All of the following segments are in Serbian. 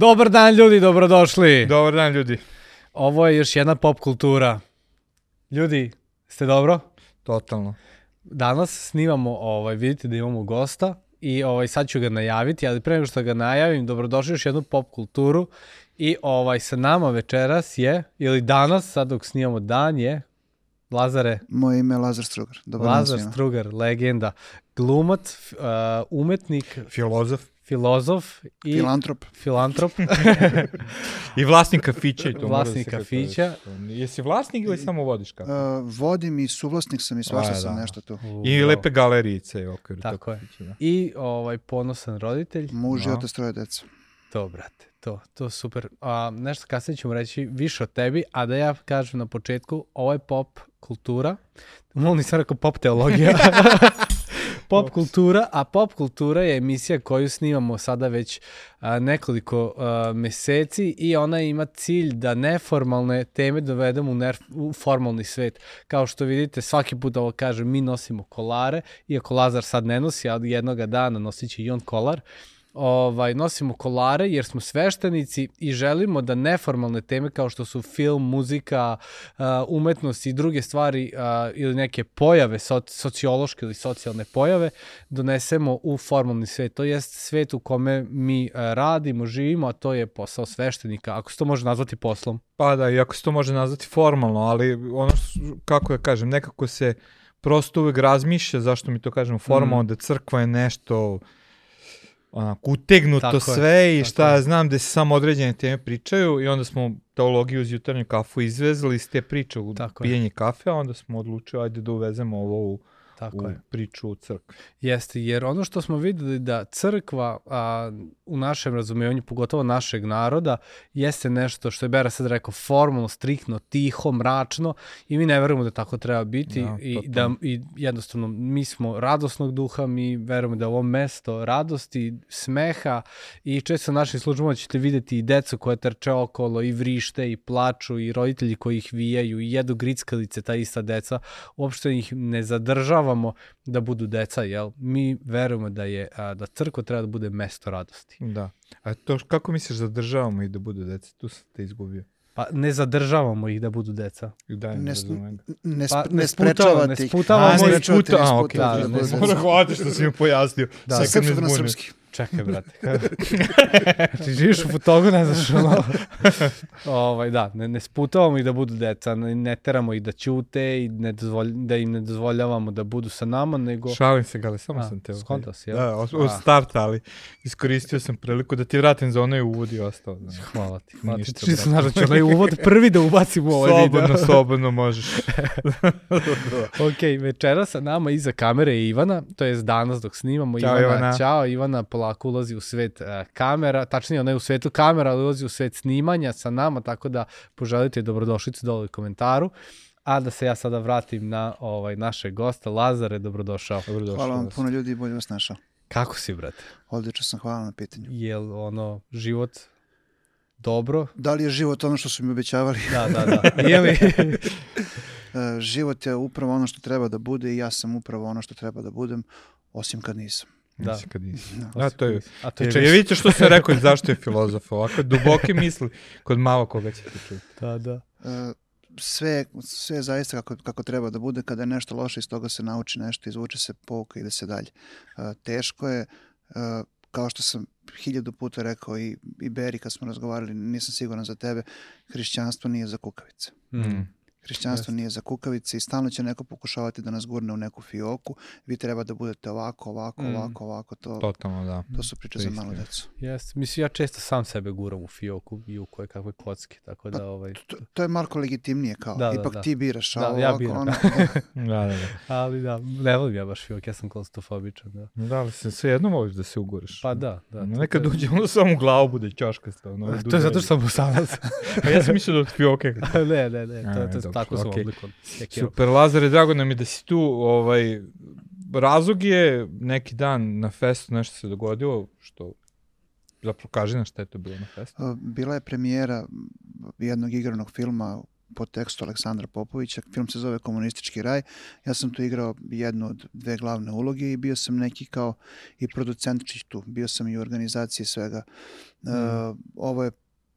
Dobar dan ljudi, dobrodošli. Dobar dan ljudi. Ovo je još jedna pop kultura. Ljudi, ste dobro? Totalno. Danas snimamo, ovaj, vidite da imamo gosta i ovaj, sad ću ga najaviti, ali pre nego što ga najavim, dobrodošli još jednu pop kulturu i ovaj, sa nama večeras je, ili danas, sad dok snimamo dan je, Lazare. Moje ime je Lazar Strugar. Dobar Lazar Strugar, legenda, glumac, uh, umetnik. Filozof filozof i filantrop. Filantrop. I vlasnik kafića i to vlasnik da kafića. Jesi vlasnik ili samo vodiš kafić? Uh, vodim i suvlasnik sam i svašta sam da. nešto tu. I lepe galerijice u okviru Tako je. Da. I ovaj ponosan roditelj. Muž i otac troje deca. To, brate, to, to super. A, nešto kasnije ćemo reći više o tebi, a da ja kažem na početku, ovo je pop kultura. Malo nisam rekao pop teologija. pop kultura, a pop kultura je emisija koju snimamo sada već a, nekoliko a, meseci i ona ima cilj da neformalne teme dovedemo u, nerf, u formalni svet. Kao što vidite, svaki put ovo kažem, mi nosimo kolare, iako Lazar sad ne nosi, ali jednoga dana nosit će i on kolar ovaj, nosimo kolare jer smo sveštenici i želimo da neformalne teme kao što su film, muzika, umetnost i druge stvari ili neke pojave, sociološke ili socijalne pojave, donesemo u formalni svet. To jest svet u kome mi radimo, živimo, a to je posao sveštenika, ako se to može nazvati poslom. Pa da, i ako se to može nazvati formalno, ali ono, što, kako ja kažem, nekako se prosto uvek razmišlja, zašto mi to kažemo formalno, mm. da crkva je nešto onako utegnuto tako sve je, i šta ja znam da se samo određene teme pričaju i onda smo teologiju uz jutarnju kafu izvezli iz te priče u pijenje kafe, a onda smo odlučili ajde da uvezemo ovo u Tako u je. priču u crkvi. Jeste, jer ono što smo videli da crkva a, u našem razumevanju, pogotovo našeg naroda, jeste nešto što je Bera sad rekao formalno, striktno, tiho, mračno i mi ne verujemo da tako treba biti da, i, da, i jednostavno mi smo radosnog duha, mi verujemo da je ovo mesto radosti, smeha i često u našim službama ćete videti i decu koje trče okolo i vrište i plaču i roditelji koji ih vijaju i jedu grickalice, ta ista deca, uopšte ih ne zadržava dozvoljavamo da budu deca, jel? Mi verujemo da je a, da crkva treba da bude mesto radosti. Da. A to kako misliš zadržavamo ih da budu deca? Tu sam te izgubio. Pa ne zadržavamo ih da budu deca. Da, ne, ne, ne, pa, ne sprečavate ih. Ne sputavamo ih. Ne sputavamo, a, okej. Da, ne, ne, Moram hvatiti što si mi pojasnio. Da, srpsko na srpski. Čekaj, brate. Ti živiš u fotogu, ne znaš ono. ovaj, da, ne, ne sputavamo ih da budu deca, ne, ne teramo ih da ćute i ne dozvolj, da im ne dozvoljavamo da budu sa nama, nego... Šalim se, Gale, samo A, sam te... Skonto si, ja? Da, od, od starta, ali iskoristio sam priliku da ti vratim za onaj uvod i ostao. Da. Hvala ti. Hvala ti. Ti znaš da ću onaj uvod prvi da ubacim u ovaj video. Slobodno, slobodno možeš. ok, večera sa nama iza kamere je Ivana, to je danas dok snimamo. Ćao Ivana. Ivana. Ćao Ivana, polako ulazi u svet uh, kamera, tačnije ona je u svetu kamera, ali ulazi u svet snimanja sa nama, tako da poželite dobrodošlicu dole u komentaru. A da se ja sada vratim na ovaj naše gosta, Lazare, dobrodošao. dobrodošao hvala vam puno ljudi i bolje vas našao. Kako si, brate? Odlično sam, hvala na pitanju. Jel ono, život dobro? Da li je život ono što su mi obećavali? Da, da, da. Je li? E, život je upravo ono što treba da bude i ja sam upravo ono što treba da budem, osim kad nisam. Da. Mislim kad nisi. Da, a to je, a to je, je, je vidite što se rekao zašto je filozof ovako, duboke misli kod malo koga ćete čuti. Da, da. Uh, sve, sve zaista kako, kako treba da bude, kada je nešto loše, iz toga se nauči nešto, izvuče se pouka i ide se dalje. Uh, teško je, uh, kao što sam hiljadu puta rekao i, i Beri kad smo razgovarali, nisam siguran za tebe, hrišćanstvo nije za kukavice. Mm. Hrišćanstvo nije za kukavice i stalno će neko pokušavati da nas gurne u neku fioku. Vi treba da budete ovako, ovako, mm. ovako, ovako. To, Totalno, da. To su priče to za malo decu. Jes, mislim, ja često sam sebe guram u fioku i u koje kakve kocki, tako da... Pa, ovaj... To, to je Marko legitimnije kao, da, da, ipak da. ti biraš, da, ja ovako, biram. Ono... da, da, da. Ali da, ne volim ja baš fiok, ja sam klaustofobičan, da. Da, ali se sve jedno voliš da se uguraš. Pa da, da. Nekad uđe, ono samo u glavu bude ćoškasta. Ono, to je zato što sam usanac. pa ja sam mislio da od fioke. ne, ne, ne, to, to, tako sam oblikovan. Super, Lazare, drago nam je da si tu. Ovaj, razlog je neki dan na festu nešto se dogodilo, što zapravo kaži na šta je to bilo na festu. Bila je premijera jednog igranog filma po tekstu Aleksandra Popovića. Film se zove Komunistički raj. Ja sam tu igrao jednu od dve glavne uloge i bio sam neki kao i producentčić tu. Bio sam i u organizaciji svega. Mm. Uh, ovo je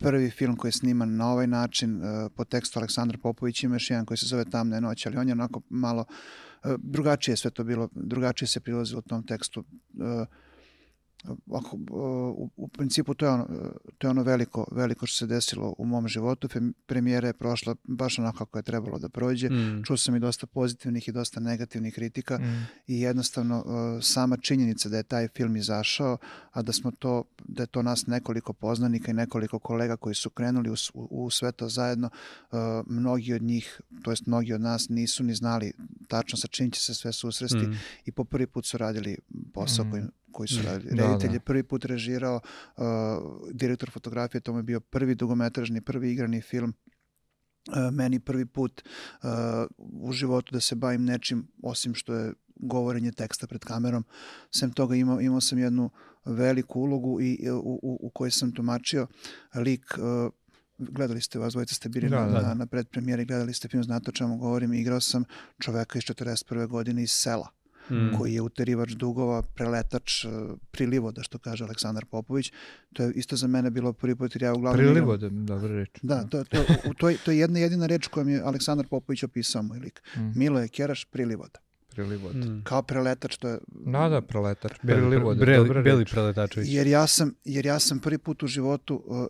prvi film koji je sniman na ovaj način uh, po tekstu Aleksandra Popovića. Ima još jedan koji se zove Tamne noć, ali on je onako malo uh, drugačije sve to bilo, drugačije se prilazilo u tom tekstu. Uh, ako, u, u principu to je, ono, to je ono veliko, veliko što se desilo u mom životu. Premijera je prošla baš onako kako je trebalo da prođe. Mm. Čuo sam i dosta pozitivnih i dosta negativnih kritika mm. i jednostavno sama činjenica da je taj film izašao, a da smo to, da je to nas nekoliko poznanika i nekoliko kolega koji su krenuli u, u, u sve to zajedno, mnogi od njih, to jest mnogi od nas nisu ni znali tačno sa čim će se sve susresti mm. i po prvi put su radili posao mm. koji koji su radili. Da, Reditelj da. je prvi put režirao, uh, direktor fotografije, to mu je bio prvi dugometražni, prvi igrani film Uh, meni prvi put uh, u životu da se bavim nečim osim što je govorenje teksta pred kamerom. Sem toga imao, imao sam jednu veliku ulogu i u, u, u kojoj sam tumačio lik uh, gledali ste, vas dvojica ste bili da, na, da. na predpremijeri, gledali ste film, znate o čemu govorim, igrao sam čoveka iz 41. godine iz sela mm. koji je uterivač dugova, preletač, e, prilivoda, što kaže Aleksandar Popović. To je isto za mene bilo prvi put, jer ja uglavnom... Prilivoda, dobra reč. Da, to, to, to, to je jedna jedina reč kojom je Aleksandar Popović opisao moj lik. Mm. Milo je keraš prilivoda prilivod. Mm. Kao preletač, to je... Da, da, preletač. Prilivod, beli, beli preletačović. Jer ja, sam, jer ja sam prvi put u životu, uh, uh,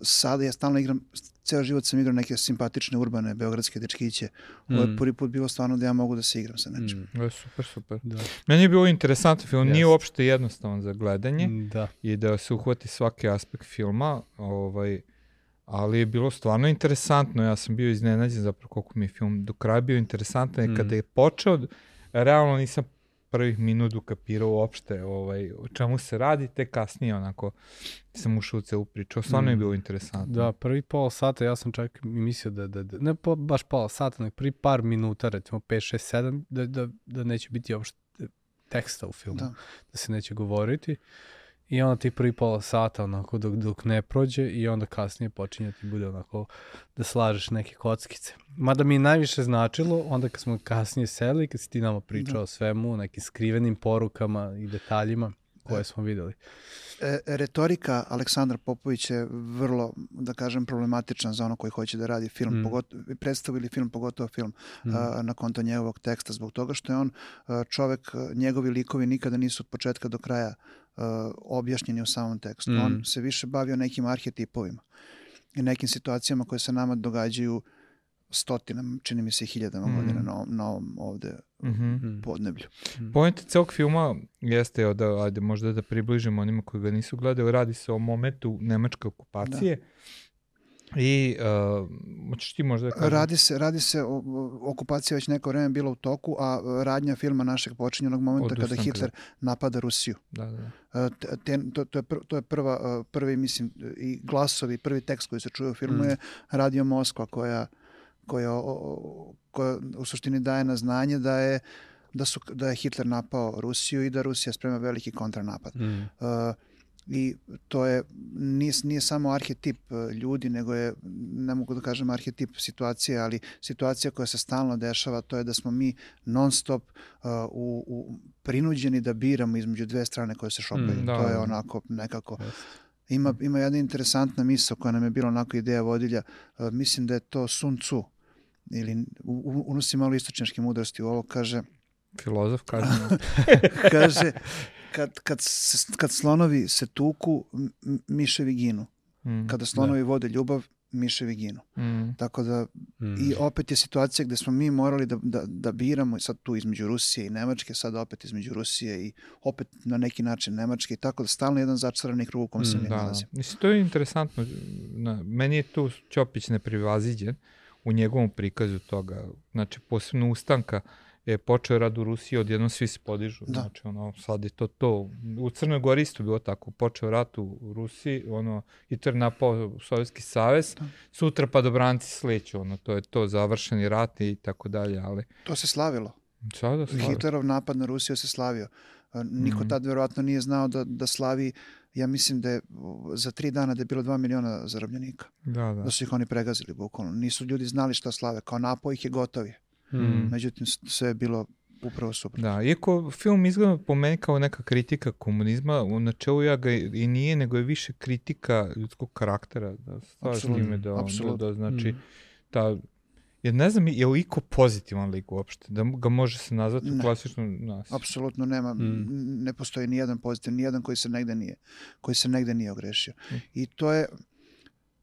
sada ja stalno igram, ceo život sam igrao neke simpatične, urbane, beogradske dečkiće. Mm. Ovo je prvi put bilo stvarno da ja mogu da se igram sa nečim. Mm. Je, super, super. Da. Meni je bilo interesantno film, yes. nije uopšte jednostavan za gledanje da. i da se uhvati svaki aspekt filma, ovaj, ali je bilo stvarno interesantno, ja sam bio iznenađen zapravo koliko mi je film do kraja bio interesantan, mm. kada je počeo, realno nisam prvih minut ukapirao uopšte ovaj, o čemu se radi, te kasnije onako sam ušao u celu priču, stvarno mm. je bilo interesantno. Da, prvi pola sata ja sam čak mislio da, da, da ne po, baš pola sata, nek prvi par minuta, recimo 5, 6, 7, da, da, da neće biti uopšte teksta u filmu, da, da se neće govoriti. I onda ti prvi pola sata onako dok, dok ne prođe i onda kasnije počinje ti bude onako da slažeš neke kockice. Mada mi je najviše značilo onda kad smo kasnije seli, kad si ti nama pričao da. o svemu, nekim skrivenim porukama i detaljima koje smo videli. E, retorika Aleksandra Popović je vrlo, da kažem, problematična za ono koji hoće da radi film, mm. pogotovo, predstavu ili film, pogotovo film mm. a, na konto njegovog teksta, zbog toga što je on a, čovek, njegovi likovi nikada nisu od početka do kraja objašnjeni u samom tekstu. Mm. On se više bavio nekim arhetipovima i nekim situacijama koje se nama događaju stotinama, čini mi se hiljadama mm. godina na, na ovom ovde mm -hmm. podneblju. Mm. Point celog filma jeste, da, ajde, možda da približimo onima koji ga nisu gledali, radi se o momentu nemačke okupacije. Da I, uh, hoćeš ti možda da kažem? Radi se, radi se, o, okupacija već neko vreme bila u toku, a radnja filma našeg počinje onog momenta kada Hitler da. napada Rusiju. Da, da. Uh, te, to, to, je pr, to je prva, uh, prvi, mislim, i glasovi, prvi tekst koji se čuje u filmu mm. je Radio Moskva koja, koja, o, koja u suštini daje na znanje da je da, su, da je Hitler napao Rusiju i da Rusija sprema veliki kontranapad. Mm. Uh, i to je, nije, nije samo arhetip e, ljudi, nego je, ne mogu da kažem arhetip situacije, ali situacija koja se stalno dešava, to je da smo mi non stop uh, u, u, prinuđeni da biramo između dve strane koje se šopaju. Mm, da, to je onako nekako... Ima, ima jedna interesantna misla koja nam je bila onako ideja vodilja, uh, mislim da je to Sun Tzu, ili unosi malo istočnjaške mudrosti u ovo, kaže... Filozof kaže. kaže, kad, kad, kad slonovi se tuku, miševi ginu. Mm, Kada slonovi da. vode ljubav, miševi ginu. Mm. Tako da, mm. i opet je situacija gde smo mi morali da, da, da biramo, sad tu između Rusije i Nemačke, sad opet između Rusije i opet na neki način Nemačke, i tako da stalno jedan začarani krug u kom se mm, mi da. nalazimo. Mislim, to je interesantno. Na, meni je tu Ćopić neprivaziđen u njegovom prikazu toga, znači posebno ustanka je počeo rad u Rusiji, odjednom svi se podižu. Da. Znači, ono, sad je to to. U Crnoj Gori isto bilo tako. Počeo rat u Rusiji, ono, Hitler napao Sovjetski savez, da. sutra pa dobranci sleću, ono, to je to, završeni rat i tako dalje, ali... To se slavilo. Sada slavilo. Hitlerov napad na Rusiju se slavio. Niko mm. tad verovatno nije znao da, da slavi ja mislim da je za tri dana da je bilo dva miliona zarobljenika. Da, da. Da su ih oni pregazili bukvalno. Nisu ljudi znali šta slave. Kao napoj ih je gotovi. Mm. Međutim, sve je bilo upravo suprotno. Da, iako film izgleda po meni kao neka kritika komunizma, u načelu ja ga i nije, nego je više kritika ljudskog karaktera, da s Apsolutno, time da, da, apsolutno. da, znači, Mm. ta, jer ne znam, je li iko pozitivan lik uopšte, da ga može se nazvati u Ne. klasičnu nas. Apsolutno nema, Mm. ne postoji ni jedan pozitiv, ni jedan koji se negde nije, koji se negde nije ogrešio. Mm. I to je,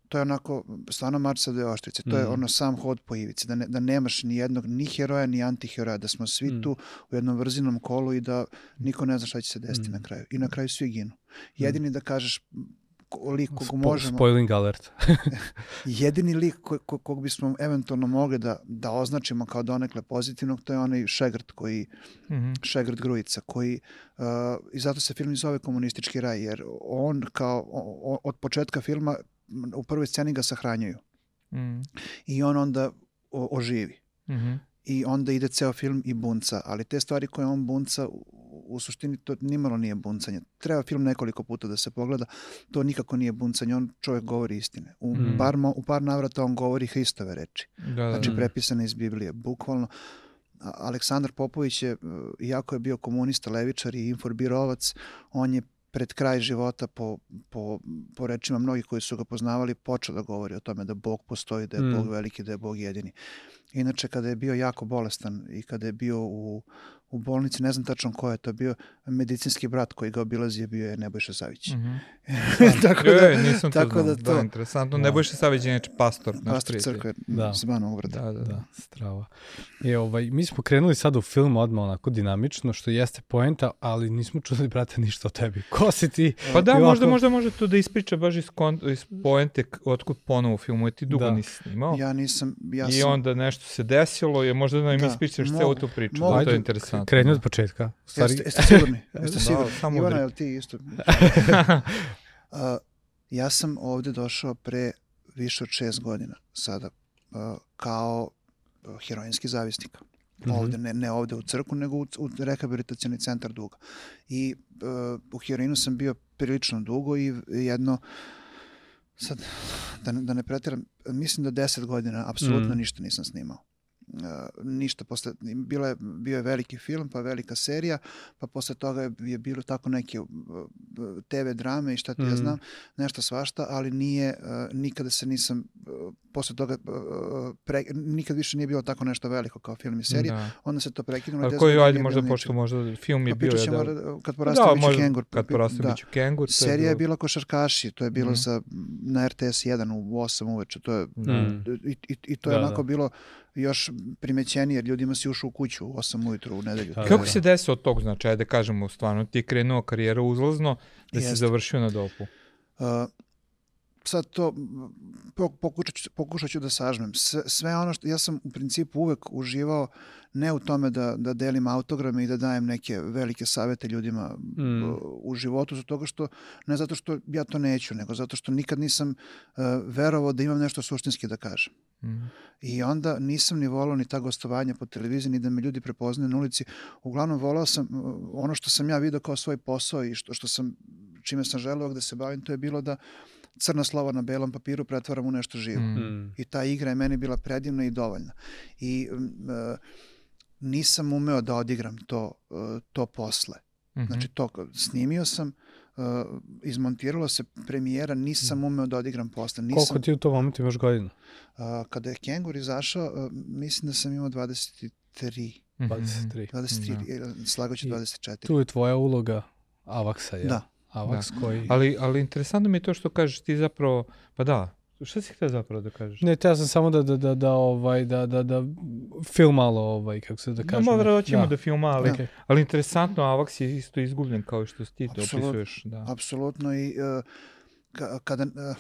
to je onako, stvarno mač sa dve oštrice, to je Mm. ono sam hod po ivici, da, ne, da nemaš ni jednog, ni heroja, ni antiheroja, da smo svi Mm. tu u jednom vrzinom kolu i da niko ne zna šta će se desiti Mm. na kraju. I na kraju svi ginu. Jedini da kažeš lik kog Spo- možemo, Spoiling alert. jedini lik ko, ko, kog bismo eventualno mogli da, da označimo kao donekle pozitivnog, to je onaj Šegrt koji, Mhm. Šegrt Grujica, koji, uh, i zato se film i zove Komunistički raj, jer on kao, o- o- od početka filma u prvoj sceni ga sahranjuju Mhm. i on onda o- oživi. Mhm. I onda ide ceo film i bunca, ali te stvari koje on bunca, u, u suštini to nimalo nije buncanje. Treba film nekoliko puta da se pogleda, to nikako nije buncanje, on čovjek govori istine. U, Mm. par, mo- u par navrata on govori Hristove reči. Da, da, znači Mm. prepisane iz Biblije, bukvalno. Aleksandar Popović je, e, iako je bio komunista, levičar i inforbirovac, on je pred kraj života po, po, po rečima mnogih koji su ga poznavali počeo da govori o tome da Bog postoji, da je Mm. Bog veliki, da je Bog jedini. Inače, kada je bio jako bolestan i kada je bio u, u bolnici, ne znam tačno ko je to bio, medicinski brat koji ga obilazi je bio je Nebojša Savić. Mhm. tako Je, da, je, nisam to tako znao. da Da, to- interesantno. Da. Nebojša Savić je inače pastor, naš pastor prijatelj. crkve Da. s Banovog vrata. Da, da, da. Da, strava. I ovaj, mi smo krenuli sad u film odmah onako dinamično, što jeste poenta, ali nismo čuli, brate, ništa o tebi. Ko si ti? Pa da, I možda, ovako- možda može to da ispriča baš iz, kon, iz poente otkud ponovo u filmu, jer ti dugo Da. nisi snimao. Ja nisam, ja I sam, onda nešto se desilo, je možda da nam Da, ispričaš mogu, celu tu priču, mogu. da, to je interesantno. Kreni od početka. Stvari, Jeste, jeste sigurni? Jeste Da, sigurni? samo Ivana, jel ti isto? Uh, ja sam ovde došao pre više od šest godina sada uh, kao heroinski zavisnik. Mhm. Ovde, ne, ne ovde u crku, nego u, u rehabilitacioni centar duga. I uh, u heroinu sam bio prilično dugo i jedno sad, da ne, da ne pretiram, mislim da deset godina apsolutno Mm. ništa nisam snimao. Uh, ništa posle, bila je, bio je veliki film, pa velika serija, pa posle toga je, je bilo tako neke uh, TV drame i šta ti ja Mm. znam, nešto svašta, ali nije, uh, nikada se nisam, uh, posle toga, uh, pre, nikad više nije bilo tako nešto veliko kao film i serija, Da. onda se to prekinulo. A 10 koji, godina ajde, možda bilo pošto možda film je Pa bio ćemo jedan... ra- kad poraste Da, možda, kengur. kad Pa- poraste da. biću kengur. Serija je bilo- bila Košarkaši, to je bilo Mhm. sa, na RTS 1 u 8 uveče, to je, Da. Mm. i, i, i to je Da, onako da. bilo još primećenije, jer ljudima si ušao u kuću u 8 ujutru u nedelju. Da, Kako da. se desilo od tog, znači, ajde kažemo, stvarno ti je krenuo karijera uzlazno, da si Jeste. završio na dopu. Uh, sad to pokušat ću, pokušat ću da sažmem. Sve, sve ono što ja sam u principu uvek uživao ne u tome da, da delim autograme i da dajem neke velike savete ljudima Mm. u životu, zato toga što, ne zato što ja to neću, nego zato što nikad nisam uh, verovao da imam nešto suštinski da kažem. I onda nisam ni volao ni ta gostovanja po televiziji, ni da me ljudi prepoznaju na ulici. Uglavnom volao sam uh, ono što sam ja vidio kao svoj posao i što, što sam, čime sam želeo da se bavim, to je bilo da crna slova na belom papiru pretvaram u nešto živo. Mhm. Mm. I ta igra je meni bila predivna i dovoljna. I mm, uh, nisam umeo da odigram to, uh, to posle. Mhm. Znači, to snimio sam, uh, izmontiralo se premijera, nisam umeo da odigram posle. Nisam, Koliko ti u tom momentu imaš godina? a, kada je Kengur izašao, a, mislim da sam imao 23. Mhm. 23. 23, da. slagaću I 24. Tu je tvoja uloga Avaksa, je? Da. Avaks koji... Ali, ali interesantno mi je to što kažeš ti zapravo, pa da, šta si htio zapravo da kažeš? Ne, teo sam samo da, da, da, da, ovaj, da, da, da film malo, ovaj, kako se da Da, kažem. malo vrlo ćemo da filma, ali, Okej. ali interesantno, Avaks je isto izgubljen kao što ti to Apsolutno. opisuješ. Da. Apsolutno i uh, ka, kada... uh,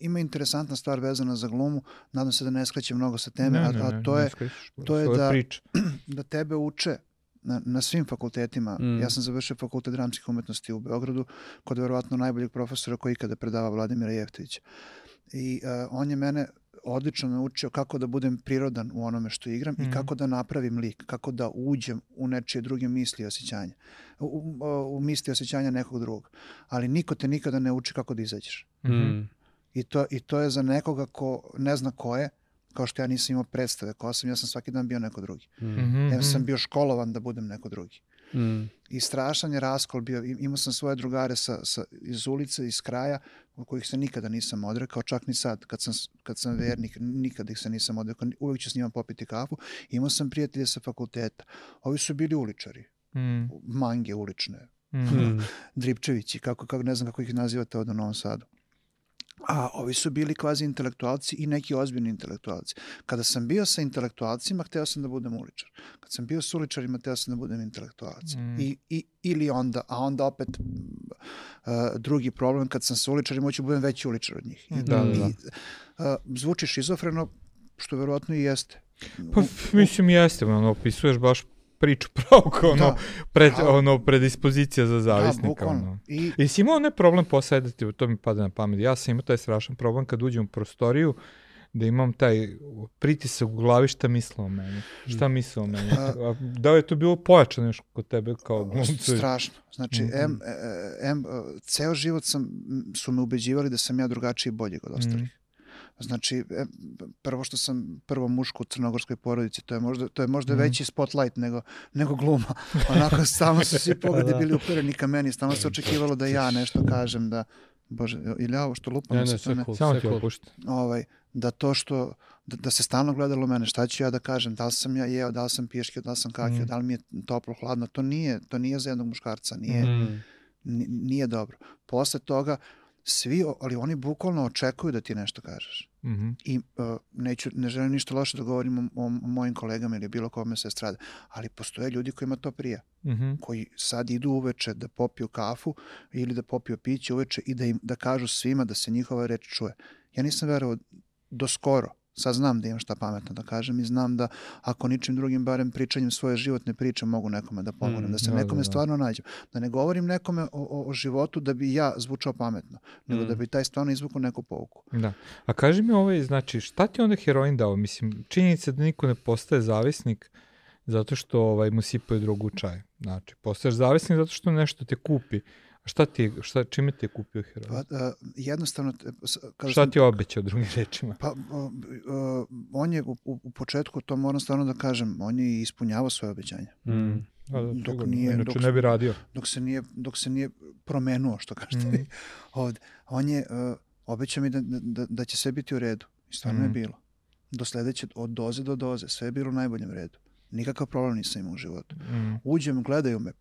ima interesantna stvar vezana za glumu, nadam se da ne skreće mnogo sa teme, Ne, a, ne, a ne, to ne je skrećeš, to je da- priča. da tebe uče na, na svim fakultetima. Mm. Ja sam završio fakultet dramskih umetnosti u Beogradu kod verovatno najboljeg profesora koji ikada predava Vladimira Jeftovića. I uh, on je mene odlično naučio kako da budem prirodan u onome što igram Mhm. i kako da napravim lik, kako da uđem u nečije druge misli i osjećanja. U, u, u misli i osjećanja nekog drugog. Ali niko te nikada ne uči kako da izađeš. Mm. I to, I to je za nekoga ko ne zna ko je, kao što ja nisam imao predstave ko sam, ja sam svaki dan bio neko drugi. Mm. Mhm, Ja sam mhm. bio školovan da budem neko drugi. Mm. I strašan je raskol bio. Imao sam svoje drugare sa, sa, iz ulice, iz kraja, od kojih se nikada nisam odrekao, čak ni sad, kad sam, kad sam vernik, nikada ih se nisam odrekao, uvijek ću s njima popiti kafu. Imao sam prijatelje sa fakulteta. Ovi su bili uličari, Mm, mange ulične. Mm. dripčevići, kako, kako, ne znam kako ih nazivate ovdje u Novom Sadu. A ovi su bili kvazi intelektualci i neki ozbiljni intelektualci. Kada sam bio sa intelektualcima, hteo sam da budem uličar. Kad sam bio s uličarima, hteo sam da budem intelektualac. Mm. I, i, ili onda, a onda opet uh, drugi problem, kad sam sa uličarima, hoću da budem veći uličar od njih. I, Da, da, da. i, uh, zvuči šizofreno, što verovatno i jeste. Pa, mislim, jeste, ono, opisuješ baš priču pravo kao ono, Da. pred, Da. ono, predispozicija za zavisnika. Da, ono. I, I si imao onaj problem posedati, to mi pada na pamet. Ja sam imao taj strašan problem kad uđem u prostoriju, da imam taj pritisak u glavi šta misle o meni. Šta misle o meni. A da li je to bilo pojačano još kod tebe kao glumca? Strašno. Znači, Mhm. em, e, em, e, ceo život sam, su me ubeđivali da sam ja drugačiji i bolji od ostalih. Mhm. Znači, em, prvo što sam prvo muško u crnogorskoj porodici, to je možda, to je možda Mhm. veći spotlight nego, nego gluma. Onako, stalno su svi pogledi bili upereni ka meni, stalno se očekivalo da ja nešto kažem, da, bože, ili ja ovo što lupam, Ne, se ne, sve ne- cool, Samo sve ti cool. opušta. ovaj, da to što, da, da se stalno gledalo mene, šta ću ja da kažem, da li sam ja jeo, da li sam piškio, da li sam kakio, Mm. da li mi je toplo, hladno, to nije, to nije za jednog muškarca, nije, Mm. ni- nije dobro. Posle toga, svi, ali oni bukvalno očekuju da ti nešto kažeš. Mhm. I uh, neću, ne želim ništa loše da govorim o, o, o mojim kolegama ili bilo kome se strada, ali postoje ljudi kojima to prija, Mhm. koji sad idu uveče da popiju kafu ili da popiju piće uveče i da im da kažu svima da se njihova reč čuje. Ja nisam verovao do skoro, sad znam da imam šta pametno da kažem i znam da ako ničim drugim, barem pričanjem svoje životne priče mogu nekome da pomognem, Mm, da se da, da, nekome da. stvarno nađem. Da ne govorim nekome o, o, o životu da bi ja zvučao pametno, nego Mm. da bi taj stvarno izvukao neku pouku. Da. A kaži mi ovaj, znači, šta ti onda heroin dao? Mislim, činjenica da niko ne postaje zavisnik zato što ovaj, mu sipaju drogu u čaj. Znači, postaješ zavisnik zato što nešto te kupi. Šta ti, je- šta, čime ti je kupio heroin? Pa, a, jednostavno, kada šta sam- ti je obećao drugim rečima? Pa, o, on je u, u u početku, to moram stvarno da kažem, on je i ispunjavao svoje obećanja. Mm. Da, da, dok sigurno. nije- Inače dok- ne bi radio. Dok se nije, dok se nije promenuo, što kažete Mhm. vi ovde. On je uh, obećao mi da, da, da će sve biti u redu. I stvarno je Mhm. bilo. Do sledeće, od doze do doze, sve je bilo u najboljem redu. Nikakav problem nisam imao u životu. Mm. Uđem, gledaju me,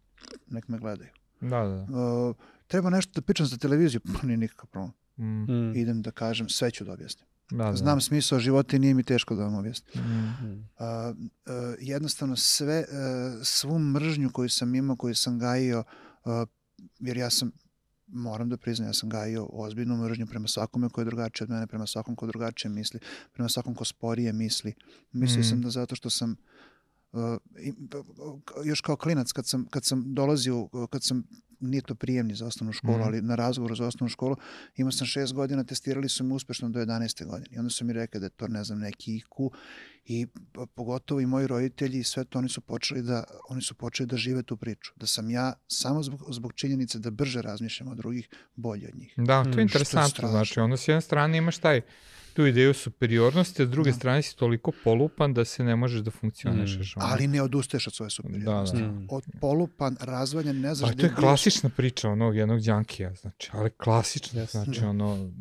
nek me gledaju. Da, da. da. Uh, treba nešto da pričam za televiziju, pa nije nikakav problem. Mm. Mm. Idem da kažem, sve ću da objasnim. Da, da. Znam smisao života i nije mi teško da vam objasnim. Mm. Mm. a, a, jednostavno sve, a, svu mržnju koju sam imao, koju sam gajio, a, jer ja sam, moram da priznam, ja sam gajio ozbiljnu mržnju prema svakome ko je drugačiji od mene, prema svakom ko drugačije misli, prema svakom ko sporije misli. Mislio Mhm. sam da zato što sam Uh, još kao klinac kad sam, kad sam dolazio, kad sam nije to prijemni za osnovnu školu, Mhm. ali na razgovoru za osnovnu školu, imao sam šest godina, testirali su me uspešno do 11. godine. I onda su mi rekli da je to, ne znam, neki IQ i p- pogotovo i moji roditelji i sve to oni su počeli da, oni su počeli da žive tu priču. Da sam ja samo zbog, zbog činjenice da brže razmišljam od drugih, bolji od njih. Da, to Mm, je je interesantno. strašno. Znači, onda s jedne strane imaš taj tu ideju superiornosti, a s druge Da. strane si toliko polupan da se ne možeš da funkcionišeš. ono. Ali ne odustaješ od svoje superiornosti. Da, da. Mm. Od polupan, razvaljen, ne znaš Pa to je klasična priča onog jednog džankija, znači, ali klasična, Jeste. znači Da. ono,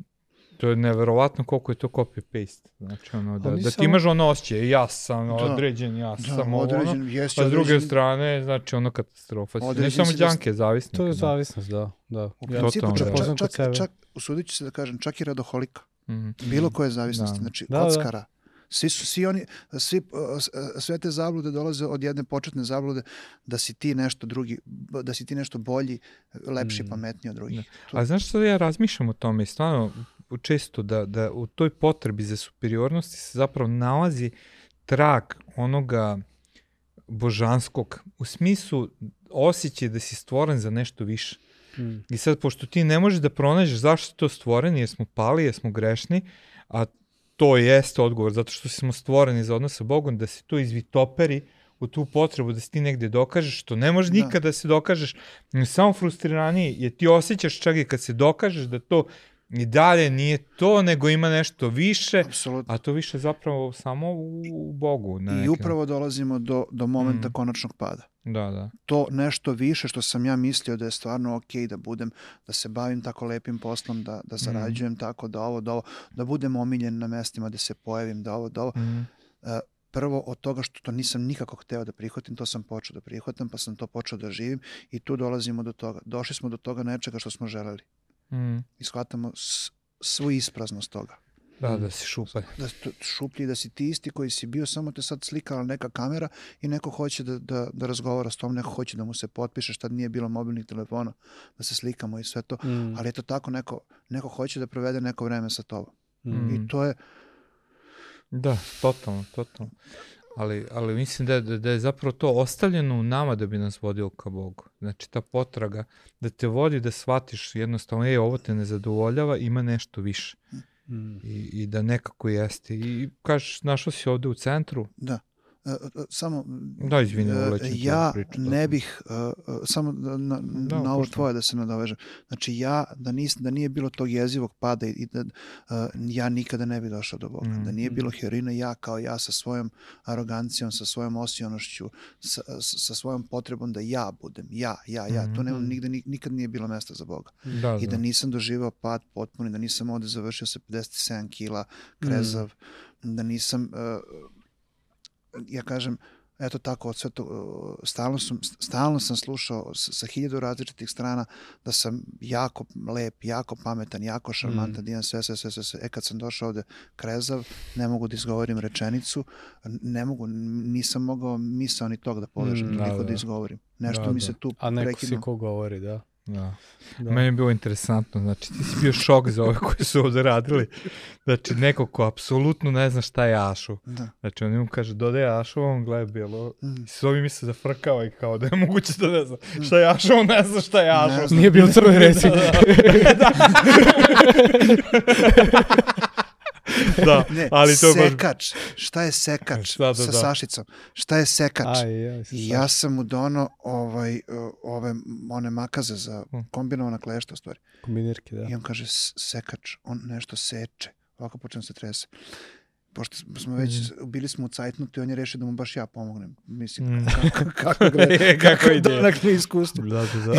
to je neverovatno koliko je to copy-paste, znači ono, da, da ti imaš ono osjećaj, ja sam Da. određen, ja Da, sam ovo, ono, određen, jeste a s druge određen- strane, znači ono katastrofa, ne Određen samo si da- džanke, zavisnik. To je da. zavisnost, da. da. U Ja principu, totalno, čak, da. čak, sebe. čak, usudit ću se da kažem, čak i radoholika. Mhm. bilo koje zavisnosti, Da. znači Da, da. kockara. Svi su, svi oni, svi, sve te zablude dolaze od jedne početne zablude da si ti nešto drugi, da si ti nešto bolji, lepši, Mm. pametniji od drugih. To- A znaš što ja razmišljam o tome i stvarno često da, da u toj potrebi za superiornosti se zapravo nalazi trag onoga božanskog u smislu osjećaj da si stvoren za nešto više. Mm. I sad, pošto ti ne možeš da pronađeš zašto to stvoren, jer smo pali, jer smo grešni, a to jeste odgovor, zato što smo stvoreni za odnos sa Bogom, da se to izvitoperi u tu potrebu da se ti negde dokažeš, što ne može Da. nikada da se dokažeš, samo frustriraniji, jer ti osjećaš čak i kad se dokažeš da to i dalje nije to, nego ima nešto više, Apsolutno. a to više zapravo samo u, u Bogu. Na I upravo dolazimo do, do momenta Mm. konačnog pada. Da, da. To nešto više što sam ja mislio da je stvarno ok da budem, da se bavim tako lepim poslom, da, da zarađujem tako, da ovo, da ovo, da budem omiljen na mestima da se pojavim, da ovo, da ovo. Mm. Prvo od toga što to nisam nikako hteo da prihvatim, to sam počeo da prihvatam, pa sam to počeo da živim i tu dolazimo do toga. Došli smo do toga nečega što smo želeli Mm. i shvatamo svu ispraznost toga. Da, da si šupalj. da to šuplji, da si ti isti koji si bio, samo te sad slikala neka kamera i neko hoće da, da, da razgovara s tom, neko hoće da mu se potpiše, šta nije bilo mobilnih telefona, da se slikamo i sve to. Mm. Ali eto tako, neko, neko hoće da provede neko vreme sa tobom. Mm. I to je, Da, totalno, totalno. Ali, ali mislim da, je- da, da je zapravo to ostavljeno u nama da bi nas vodilo ka Bogu. Znači ta potraga da te vodi da shvatiš jednostavno, ej, ovo te ne zadovoljava, ima nešto više. Mm. I, i da nekako jeste. I kažeš, našao si ovde u centru, da. E, e, samo Da, izvini, e, ja priču, da. ne bih samo na, Da, na ovo tvoje da se nadovežem znači ja da, nis, da nije bilo tog jezivog pada i, da ja nikada ne bi došao do Boga Mm. da nije bilo heroina ja kao ja sa svojom arogancijom sa svojom osionošću sa, sa, svojom potrebom da ja budem ja, ja, ja, tu nema Mhm. nigde, ni- nikad nije bilo mesta za Boga da, i da da. nisam doživao pad potpuni, da nisam ovde završio sa 57 kila, krezav, da nisam, uh, ja kažem, eto tako, od sve to, stalno, sam, stalno sam slušao sa, sa hiljadu različitih strana da sam jako lep, jako pametan, jako šarmantan, da imam sve, sve, sve, sve, sve. E kad sam došao ovde krezav, ne mogu da izgovorim rečenicu, ne mogu, nisam mogao misao ni tog da povežem, Mm, mm, da, da, da. izgovorim. Nešto Da, mi da. se tu A neko si prekinuo. ko govori, da. Da. Da. Meni je bilo interesantno, znači ti si bio šok za ove koji su ovde radili. Znači neko ko apsolutno ne zna šta je Ašu. Da. Znači on mu kaže dodaj Ašu, on gleda bilo. Mm. I s ovim mi se zafrkava i kao da je moguće da ne zna šta je Aša, on ne zna šta je Ne Aša. zna. Nije bio crvoj resi. da, Ne, ali to je baš... sekač. Šta je sekač Da, da, sa da. Sašicom? Šta je sekač? Aj, aj, I ja sam mu dono ovaj, uh, ove, one makaze za Hm. kombinovana klešta stvari. Kombinirke, da. I on kaže "S- sekač, on nešto seče. Ovako počnem se trese. Pošto smo već, Mhm. bili smo u cajtnutu i on je rešio da mu baš ja pomognem. Mislim, Mm. kako, kako, gre, Kako kako ide. donak mi iskustvo. Da, da,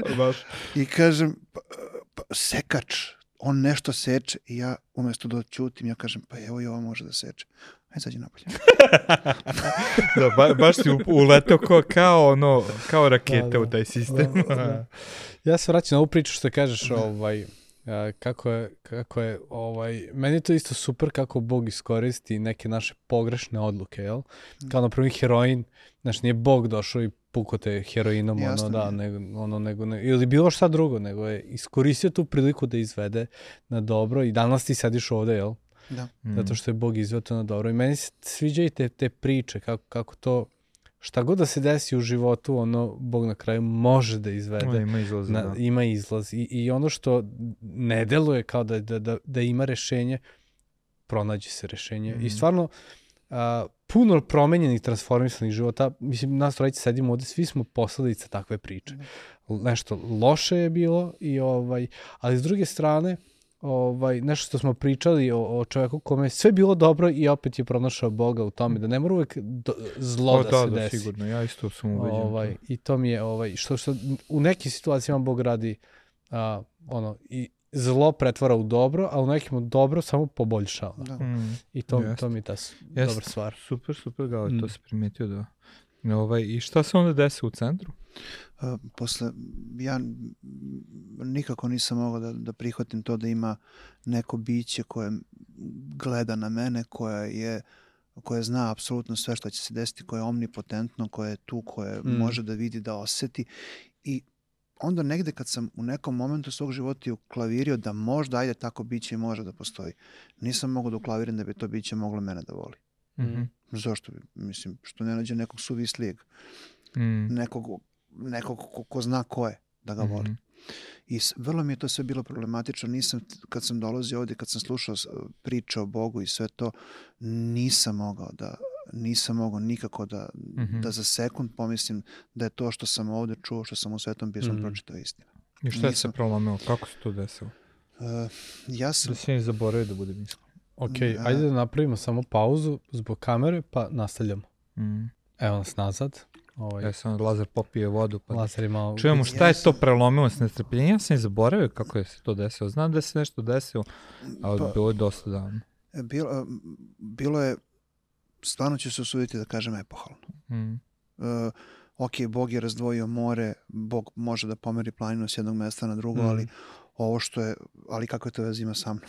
da. Baš. I kažem, pa, pa, sekač, on nešto seče i ja umesto da ćutim, ja kažem, pa evo i ovo može da seče. Ajde, zađi napolje. Da, ba, baš si u- uletao kao, kao, ono, kao raketa Da, da. u taj sistem. Da, da. Ja se vraćam na ovu priču što kažeš, ovaj, a, kako je, kako je, ovaj, meni je to isto super kako Bog iskoristi neke naše pogrešne odluke, jel? Kao na primjer heroin, znaš, nije Bog došao i puko te heroinom, Jasno ono, da, nego, ono, nego, ne, ili bilo šta drugo, nego je iskoristio tu priliku da izvede na dobro i danas ti sediš ovde, jel? Da. Mm. Zato što je Bog izveo to na dobro. I meni se sviđaju te, te priče, kako, kako to, šta god da se desi u životu, ono, Bog na kraju može da izvede. Da, ima izlaza, Na, da. Ima izlaz. I, I ono što ne deluje kao da, da, da, da ima rešenje, pronađe se rešenje. I Mhm. stvarno, a, puno promenjenih, transformisanih života, mislim, nas trojice sedimo ovde, svi smo posledica takve priče. L- Nešto loše je bilo, i ovaj, ali s druge strane, ovaj, nešto što smo pričali o, o čoveku kome je sve bilo dobro i opet je pronašao Boga u tome, da ne mora uvek do, zlo O, da, da, se da, desi. sigurno, ja isto sam ubeđen. Ovaj, I to mi je, ovaj, što, što u nekim situacijama Bog radi a, ono, i zlo pretvara u dobro, a u nekim dobro samo poboljšava. Da. Mm. I to, Jeste. to mi je ta Jeste. dobra stvar. Super, super, Gale, Mm. to se primetio da... Ovaj, I šta se onda desi u centru? Uh, posle, ja nikako nisam mogao da, da prihvatim to da ima neko biće koje gleda na mene, koje je koje zna apsolutno sve što će se desiti, koje je omnipotentno, koje je tu, koje Mm. može da vidi, da oseti i onda negde kad sam u nekom momentu svog života i uklavirio da možda, ajde, tako biće i može da postoji, nisam mogao da uklaviram da bi to biće moglo mene da voli. Mhm. Zašto bi? Mislim, što ne nađe nekog suvislijeg, Mm. nekog, nekog ko, ko zna ko je da ga voli. Mhm. I s- vrlo mi je to sve bilo problematično. Nisam, kad sam dolazio ovde, kad sam slušao priče o Bogu i sve to, nisam mogao da nisam mogao nikako da, Mhm. da za sekund pomislim da je to što sam ovde čuo, što sam u Svetom pismu Mhm. pročitao istina. I šta je se Nisam- prolomilo? Kako se to desilo? Uh, ja sam Da si ne zaboravio da budem iskren. Ok, Da. ajde da napravimo samo pauzu zbog kamere, pa nastavljamo. Mm. Evo nas nazad. Ovaj, Ja sam Lazar popije vodu. Pa... Lazar je malo... Čujemo šta je to prelomilo s nestrpljenjem. Ja sam i zaboravio kako je se to desilo. Znam da se nešto desilo, ali Pa- bilo je dosta davno. bilo, uh, bilo je, stvarno ću se usuditi da kažem epohalno. Mm. Uh, ok, Bog je razdvojio more, Bog može da pomeri planinu s jednog mesta na drugo, Mhm. ali ovo što je, ali kako je to veze ima sa mnom?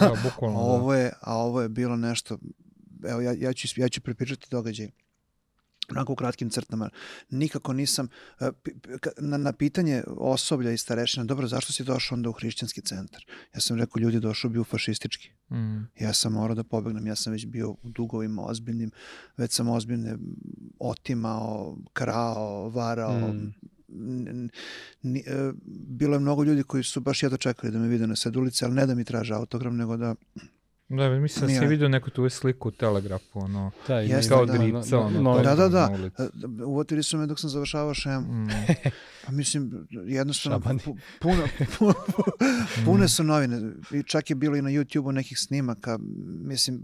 Da, bukvalno. da. ovo je, a ovo je bilo nešto, evo ja, ja, ću, ja ću prepričati događaj onako u kratkim crtama. Nikako nisam, e, na, na pitanje osoblja i starešina, dobro, zašto si došao onda u hrišćanski centar? Ja sam rekao, ljudi došao bi u fašistički. Mm. Ja sam morao da pobegnem, ja sam već bio u dugovima ozbiljnim, već sam ozbiljne otimao, krao, varao. Mm. N- n- e, bilo je mnogo ljudi koji su baš jedno čekali da me vide na sred ulice, ali ne da mi traže autogram, nego da Da, mislim da si vidio neku tu sliku u Telegrafu, ono, Da, i Jeste, kao da, drica, ono, no, to- Da, da, da. E, Uvatili su me dok sam završavao šemu. Mm. Pa mislim, jednostavno, Šabani. pu- puno, pu- pune su novine. I čak je bilo i na YouTube-u nekih snimaka. Mislim,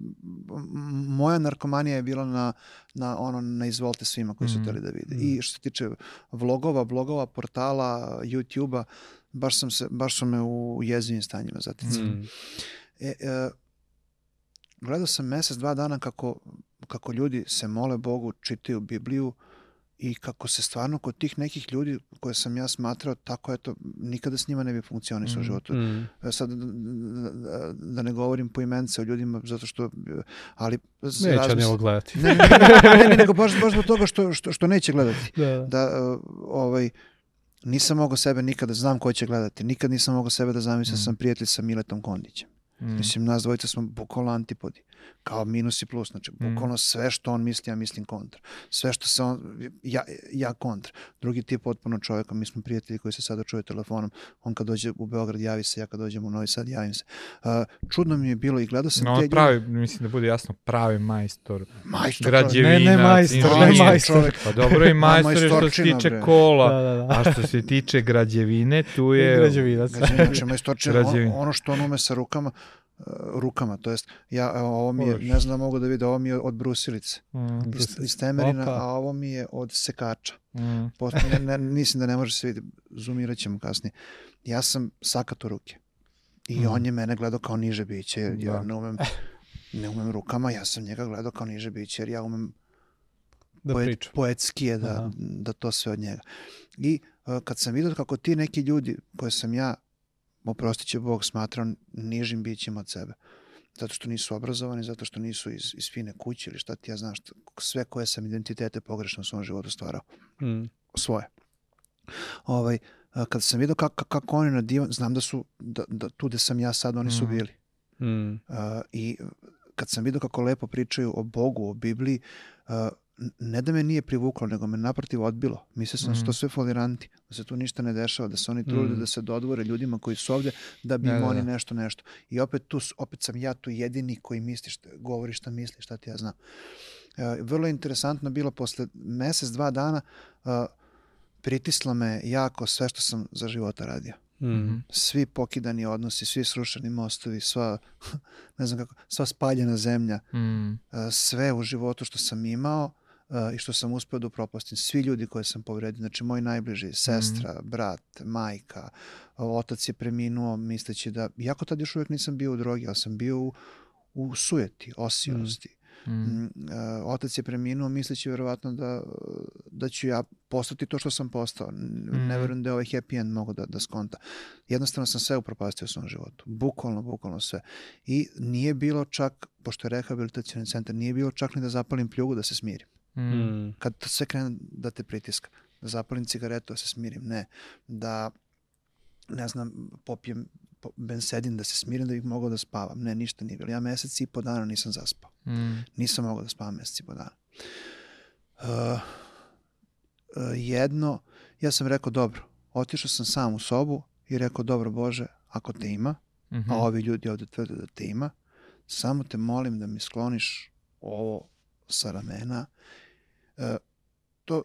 moja narkomanija je bila na, na ono, na izvolte svima koji su Mhm. hteli da vide. I što se tiče vlogova, blogova, portala, YouTube-a, baš, sam se, baš su me u jezivim stanjima zaticali. Mm. E, e, gledao sam mesec, dva dana kako, kako ljudi se mole Bogu, čitaju Bibliju i kako se stvarno kod tih nekih ljudi koje sam ja smatrao tako eto, nikada s njima ne bi funkcionisao u Mm, životu. Mm. E, Sad da, da, ne govorim po imence o ljudima zato što, ali Neće razmislim- ovo gledati. ne, ne, ne, ne, ne, nego baš, baš zbog toga što, što, što neće gledati Da, da. uh, ovaj nisam mogao sebe nikada znam ko će gledati. Nikad nisam mogao sebe da zamislim da Mm. sam prijatelj sa Miletom Kondićem. Mm. Mislim, nas dvojica smo bukvalno antipodi. Kao minus i plus. Znači, bukvalno sve što on misli, ja mislim kontra. Sve što se on, ja, ja kontra. Drugi tip potpuno čovjeka, mi smo prijatelji koji se sada čuje telefonom. On kad dođe u Beograd javi se, ja kad dođem u Novi Sad javim se. Uh, čudno mi je bilo i gledao sam No, te on ljude- pravi, mislim da bude jasno, pravi majstor. Majstor, Građevinac, Ne, ne majstor, ne majstor. Pa dobro i majstor je što se tiče bre. kola, Da, da, da. a što se tiče građevine, tu je... Građevinac. Znači, majstorčina, Građevina. ono, ono što on ume sa rukama, rukama, to jest, ja, evo, ovo mi je, ne znam da mogu da vide, ovo mi je od brusilice, Mm, iz, iz temerina, Opa. a ovo mi je od sekača. mm, Posto, ne, ne, mislim da ne može se vidjeti, zoomirat ćemo kasnije. Ja sam sakato ruke. I Mhm. on je mene gledao kao niže biće, jer ja Da. ne umem, ne umem rukama, ja sam njega gledao kao niže biće, jer ja umem Da poet, poetski je da, Aha. da to sve od njega. I uh, kad sam vidio kako ti neki ljudi koje sam ja, oprostit će Bog, smatrao nižim bićima od sebe, zato što nisu obrazovani, zato što nisu iz, iz fine kuće ili šta ti ja znam, šta, sve koje sam identitete pogrešno u svom životu stvarao Mm. svoje. Ovaj, kad sam vidio kako, kako oni na divan, znam da su, da, da tu gde sam ja sad, oni su Mhm. bili. Mm. A, I kad sam vidio kako lepo pričaju o Bogu, o Bibliji, n- ne da me nije privuklo, nego me naprotiv odbilo. Mislio sam da su to sve foliranti, da se tu ništa ne dešava, da se oni trude Mhm. da se dodvore ljudima koji su ovde, da bi Da, im da, oni da. nešto, nešto. I opet tu, opet sam ja tu jedini koji misli, šta, govori šta misli, šta ti ja znam. E, vrlo interesantno bilo posle mesec, dva dana, a, pritislo me jako sve što sam za života radio. Mm. Svi pokidani odnosi, svi srušeni mostovi, sva, ne znam kako, sva spaljena zemlja, mm, e, sve u životu što sam imao e, i što sam uspeo da upropastim. Svi ljudi koje sam povredio, znači moji najbliži, sestra, brat, majka, otac je preminuo misleći da, iako tad još uvijek nisam bio u drogi, ali sam bio u, u sujeti, osijosti. mm, Mm, e, otac je preminuo misleći verovatno da, da ću ja postati to što sam postao. N- Ne Mhm. verujem da je ovaj happy end mogu da, da skonta. Jednostavno sam sve upropastio u svom životu. Bukvalno, bukvalno sve. I nije bilo čak, pošto je rehabilitacioni centar, nije bilo čak ni da zapalim pljugu da se smirim. Mm, Mm. Kad to sve krene da te pritiska. Da zapalim cigaretu da se smirim. Ne. Da, ne znam, popijem po- bensedin da se smirim da bih mogao da spavam. Ne, ništa nije bilo. Ja mesec i po dana nisam zaspao. mm, Nisam mogao da spavam mesec i po dana. Uh, uh, jedno, ja sam rekao, dobro, otišao sam sam u sobu, i rekao, dobro Bože, ako te ima, Mhm. a ovi ljudi ovde tvrde da te ima, samo te molim da mi skloniš ovo sa ramena. E, to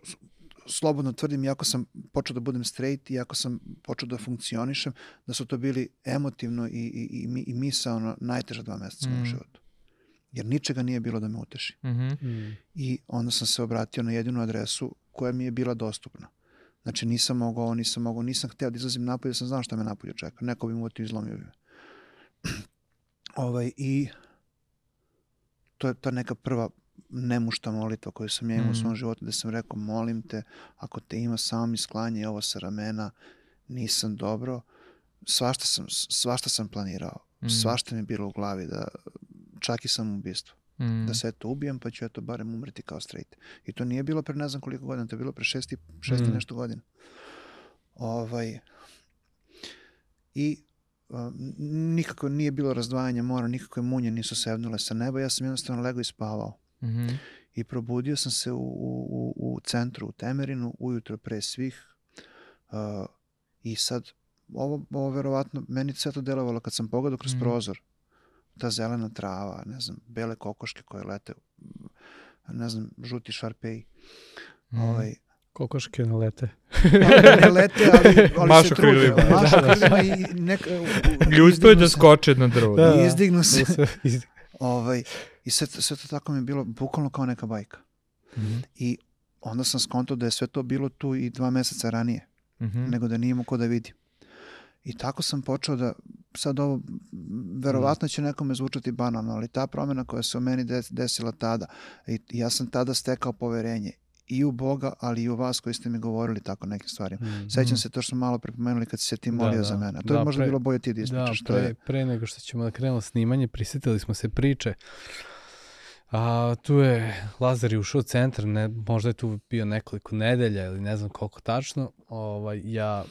slobodno tvrdim, iako sam počeo da budem straight, iako sam počeo da funkcionišem, da su to bili emotivno i, i, i, i misaono najteža dva meseca u mom Mm. životu. Jer ničega nije bilo da me uteši. Mhm. Mm. I onda sam se obratio na jedinu adresu koja mi je bila dostupna. Znači nisam mogao, nisam mogao, nisam hteo da izlazim napolje, sam znao šta me napolje čeka. Neko bi mu otio i izlomio bi me. ovaj, I to je ta neka prva nemušta molitva koju sam ja imao u Mhm. svom životu, da sam rekao, molim te, ako te ima, samo mi sklanjaj ovo sa ramena, nisam dobro. Svašta sam, svašta sam planirao. Mhm. Svašta mi je bilo u glavi, da, čak i sam ubistvo Mhm. da se eto ubijem, pa ću eto barem umreti kao straight. I to nije bilo pre ne znam koliko godina, to je bilo pre šesti, šesti Mm. nešto godina. Ovaj, I a, nikako nije bilo razdvajanja mora, nikakve munje nisu sevnule sa neba, ja sam jednostavno legao i spavao. Mhm. I probudio sam se u, u, u centru, u Temerinu, ujutro pre svih. Uh, I sad, ovo, ovo verovatno, meni sve to delovalo kad sam pogledao kroz Mhm. prozor. Ta zelena trava, ne znam, bele kokoške koje lete, ne znam, žuti šarpeji. Mhm. Ovaj, Kokoške ne lete. pa ne lete, ali, ali Mašu se trude. krilima. Mašu Da, da. krilima i nek, Ljudstvo je izdignu da skoče na drvo. Da, I izdignu se. Da se iz- Ovaj, I sve, sve to tako mi je bilo bukvalno kao neka bajka. Mhm. I onda sam skontao da je sve to bilo tu i dva meseca ranije. Mhm. nego da nije imao ko da vidi. I tako sam počeo da, sad ovo, verovatno će nekome zvučati banalno, ali ta promjena koja se u meni des- desila tada, i ja sam tada stekao poverenje i u Boga, ali i u vas koji ste mi govorili tako neke stvari. Mm. Sećam se to što smo malo prepomenuli kad si se ti Da, molio da. za mene. To Da, je možda pre- bilo bolje ti da Da, ispričaš. to pre, je, pre nego što ćemo da krenemo snimanje, prisetili smo se priče. A, tu je Lazar je ušao u centar, ne, možda je tu bio nekoliko nedelja ili ne znam koliko tačno. Ovaj, ja,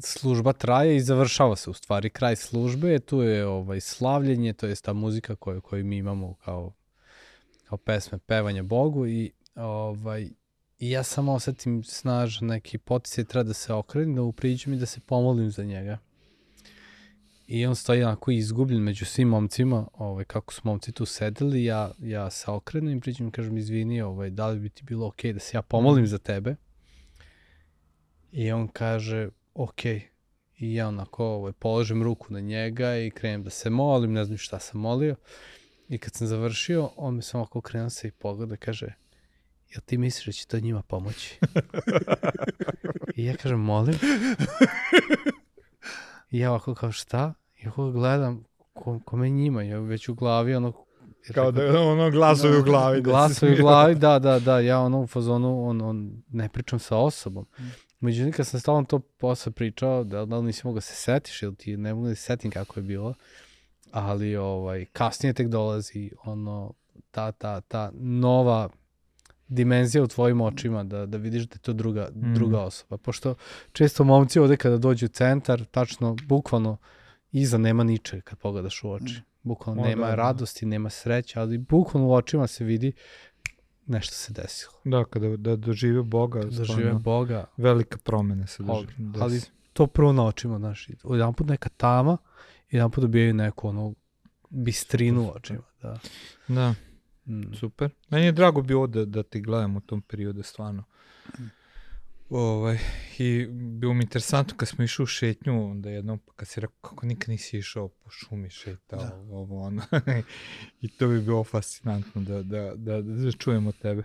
služba traje i završava se u stvari. Kraj službe tu je ovaj, slavljenje, to je ta muzika koju, koju mi imamo kao, kao pesme, pevanje Bogu i ovaj, I ja samo osetim snažan neki poticaj, treba da se okrenem, da upriđem i da se pomolim za njega. I on stoji onako izgubljen među svim momcima, ovaj, kako su momci tu sedeli, ja, ja se okrenem i priđem i kažem, izvini, ovaj, da li bi ti bilo okej da se ja pomolim za tebe? I on kaže, okej. I ja onako ovaj, položim ruku na njega i krenem da se molim, ne znam šta sam molio. I kad sam završio, on mi samo ovako krenuo se i pogleda i kaže, jel ti misliš da će to njima pomoći? I ja kažem, molim. I ja ovako kao šta? I ovako gledam, ko, kome njima? Ja već u glavi ono... Kao da ono glasovi u glavi. da glasovi u glavi, da, da, da, ja ono u fazonu, on, on, ne pričam sa osobom. Međutim, kad sam stalno to posle pričao, da, da li nisi mogao da se setiš ili ti ne mogu da se setim kako je bilo, ali ovaj, kasnije tek dolazi ono, ta, ta, ta nova dimenzija u tvojim očima, da, da vidiš da je to druga, Mm. druga osoba. Pošto često momci ovde kada dođu u centar, tačno, bukvalno, iza nema ničeg kad pogledaš u oči. Bukvalno O, nema da, da. radosti, nema sreće, ali bukvalno u očima se vidi nešto se desilo. Da, kada da dožive Boga, Da žive stvarno, Boga, velika promena se Ali- dožive. ali to prvo na očima, znaš, jedan put neka tama, jedan put dobijaju neku ono bistrinu u očima, da. Da, Mm. super. Meni je drago bilo da, da ti gledam u tom periodu, stvarno. Ovaj, I bilo mi interesantno kad smo išli u šetnju, onda jednom, pa kad si rekao kako nikad nisi išao po šumi šetao, Da. ovo ono. I to bi bilo fascinantno da, da, da, da čujemo tebe.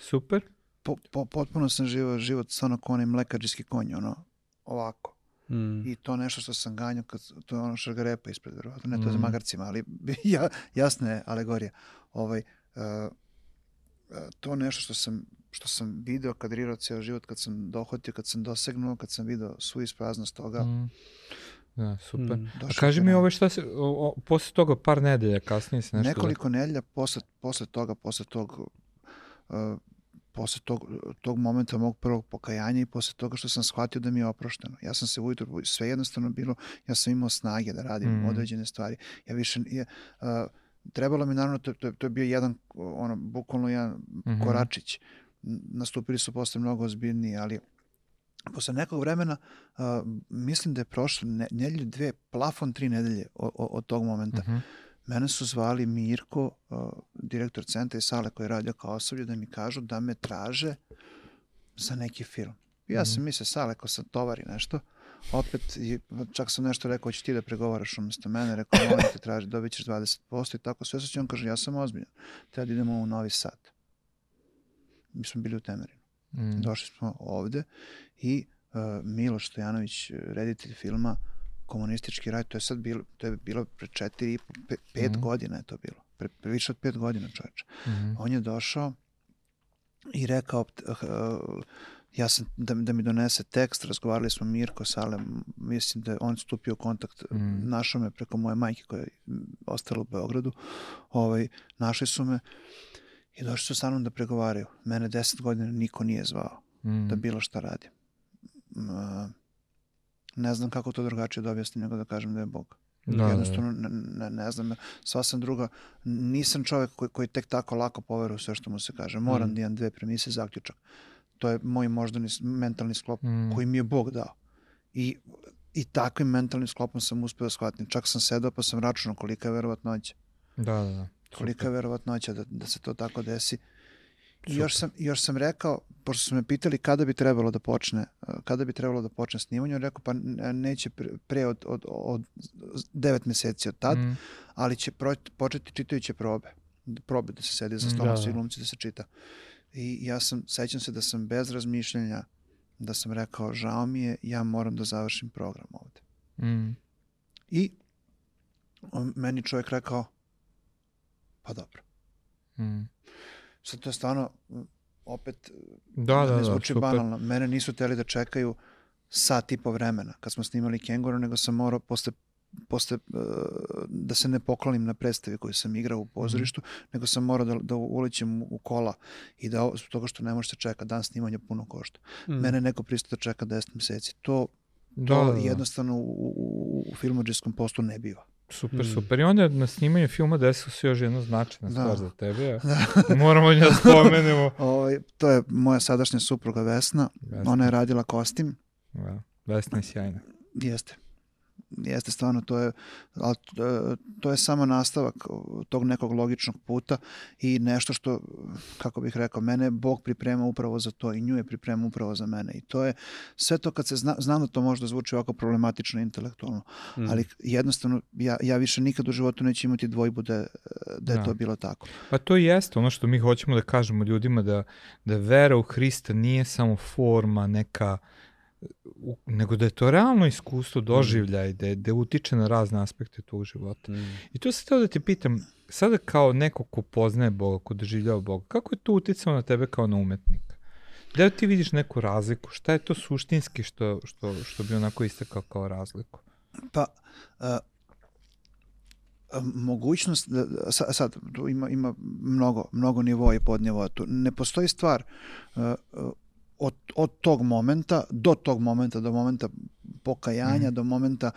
Super. po, po, potpuno sam živao život stvarno kao onaj mlekađiski konj, ono, ovako. Mm. I to nešto što sam ganjao, kad, to je ono šargarepa ispred, verovatno, ne to je za Mm. magarcima, ali ja, jasna je alegorija. Ovaj, to nešto što sam, što sam video, kadrirao ceo život, kad sam dohvatio, kad sam dosegnuo, kad sam video svu ispraznost toga, Mm. Da, super. Mm. A kaži mi ovaj šta se, o, o, posle toga par nedelja kasnije se nešto... Nekoliko nedelja posle, posle toga, posle tog, uh, posle tog, tog momenta mog prvog pokajanja i posle toga što sam shvatio da mi je oprošteno. Ja sam se ujutro, sve jednostavno bilo, ja sam imao snage da radim Mhm. određene stvari. Ja više, je, uh, trebalo mi naravno, to, to, to je bio jedan, ono, bukvalno jedan Mhm. koračić. N- Nastupili su posle mnogo ozbiljniji, ali posle nekog vremena, uh, mislim da je prošlo ne, nedelju dve, plafon tri nedelje od, od tog momenta. Mhm. Mene su zvali Mirko, uh, direktor centra i sale koji je radio kao osoblje, da mi kažu da me traže za neki film. Ja sam mislio, sale, ko sam tovari nešto, opet, čak sam nešto rekao, hoćeš ti da pregovaraš umesto mene, rekao, molim te traži, dobit ćeš 20% i tako sve se on kaže, ja sam ozbiljan, treba da idemo u Novi Sad. Mi smo bili u Temerinu. Mm. Došli smo ovde i uh, Miloš Stojanović, reditelj filma Komunistički raj, to je sad bilo, to je bilo pre četiri, pe, pet Mhm. godina je to bilo. Pre, pre više od pet godina čoveče. Mhm. On je došao i rekao uh, ja sam da, da mi donese tekst, razgovarali smo Mirko Sale, mislim da je on stupio u kontakt, Mm. našao me preko moje majke koja je ostala u Beogradu, ovaj, našli su me i došli su sa mnom da pregovaraju. Mene deset godina niko nije zvao Mm. da bilo šta radim. Ne znam kako to drugačije da objasnim nego da kažem da je Bog. Da, da, da. Jednostavno ne, ne, ne znam, sva sam druga, nisam čovjek koji, koji tek tako lako poveruje sve što mu se kaže. Moram Mm. da imam dve premise zaključak. To je moj moždani mentalni sklop Mm. koji mi je Bog dao. I, i takvim mentalnim sklopom sam uspeo da shvatim. Čak sam sedao pa sam računao kolika je verovatnoća. Da, da, da. Kolika je verovatnoća da, da se to tako desi. I još sam, još sam rekao, pošto su me pitali kada bi trebalo da počne, uh, kada bi trebalo da počne snimanje, on rekao pa ne- neće pre, od, od, od devet meseci od tad, Mm. ali će pro, početi čitajuće probe. Probe da se sedi za Mm, stolom, da, svi da. glumci da se čita. I ja sam, sećam se da sam bez razmišljanja, da sam rekao, žao mi je, ja moram da završim program ovde. Mm. I on, meni čovjek rekao, pa dobro. Mm. Sad to je stvarno, opet, Da, da, ne da, zvuči super. banalno. Mene nisu teli da čekaju sat i po vremena kad smo snimali Kenguru, nego sam morao posle posle, uh, da se ne poklonim na predstavi koju sam igrao u pozorištu, nego sam morao da, da ulećem u kola i da zbog toga što ne može se čeka, dan snimanja puno košta. Mm. Mene neko pristo da čeka 10 meseci. To, Da, to da, da. jednostavno u, u, u filmođerskom postu ne biva. Super, Mm. super. I onda na snimanju filma desila se još jedna značajna Da. stvar za tebe. a? Moramo nje da spomenemo. Ovaj, to je moja sadašnja supruga Vesna. Vesna. Ona je radila kostim. Da, Vesna je sjajna. Jeste. Jeste stvarno, to je, ali, e, to je samo nastavak tog nekog logičnog puta i nešto što, kako bih rekao, mene Bog priprema upravo za to i nju je priprema upravo za mene. I to je sve to kad se zna, znam da to možda zvuči ovako problematično intelektualno, Mm. ali jednostavno ja, ja više nikad u životu neću imati dvojbu da, da je Da. to bilo tako. Pa to jeste ono što mi hoćemo da kažemo ljudima da, da vera u Hrista nije samo forma neka nego da je to realno iskustvo doživljaj, da, je- da utiče na razne aspekte tvog života. Mm. I to sam teo da te pitam, sada kao neko ko poznaje Boga, ko doživljava Boga, kako je to uticalo na tebe kao na umetnika? Da ti vidiš neku razliku? Šta je to suštinski što, što, što bi onako istakao kao razliku? Pa, a, a, mogućnost, da, da- sa- sad, tu ima, ima mnogo, mnogo nivoa i podnivoa tu. Ne postoji stvar a, a, od, od tog momenta do tog momenta, do momenta pokajanja, do momenta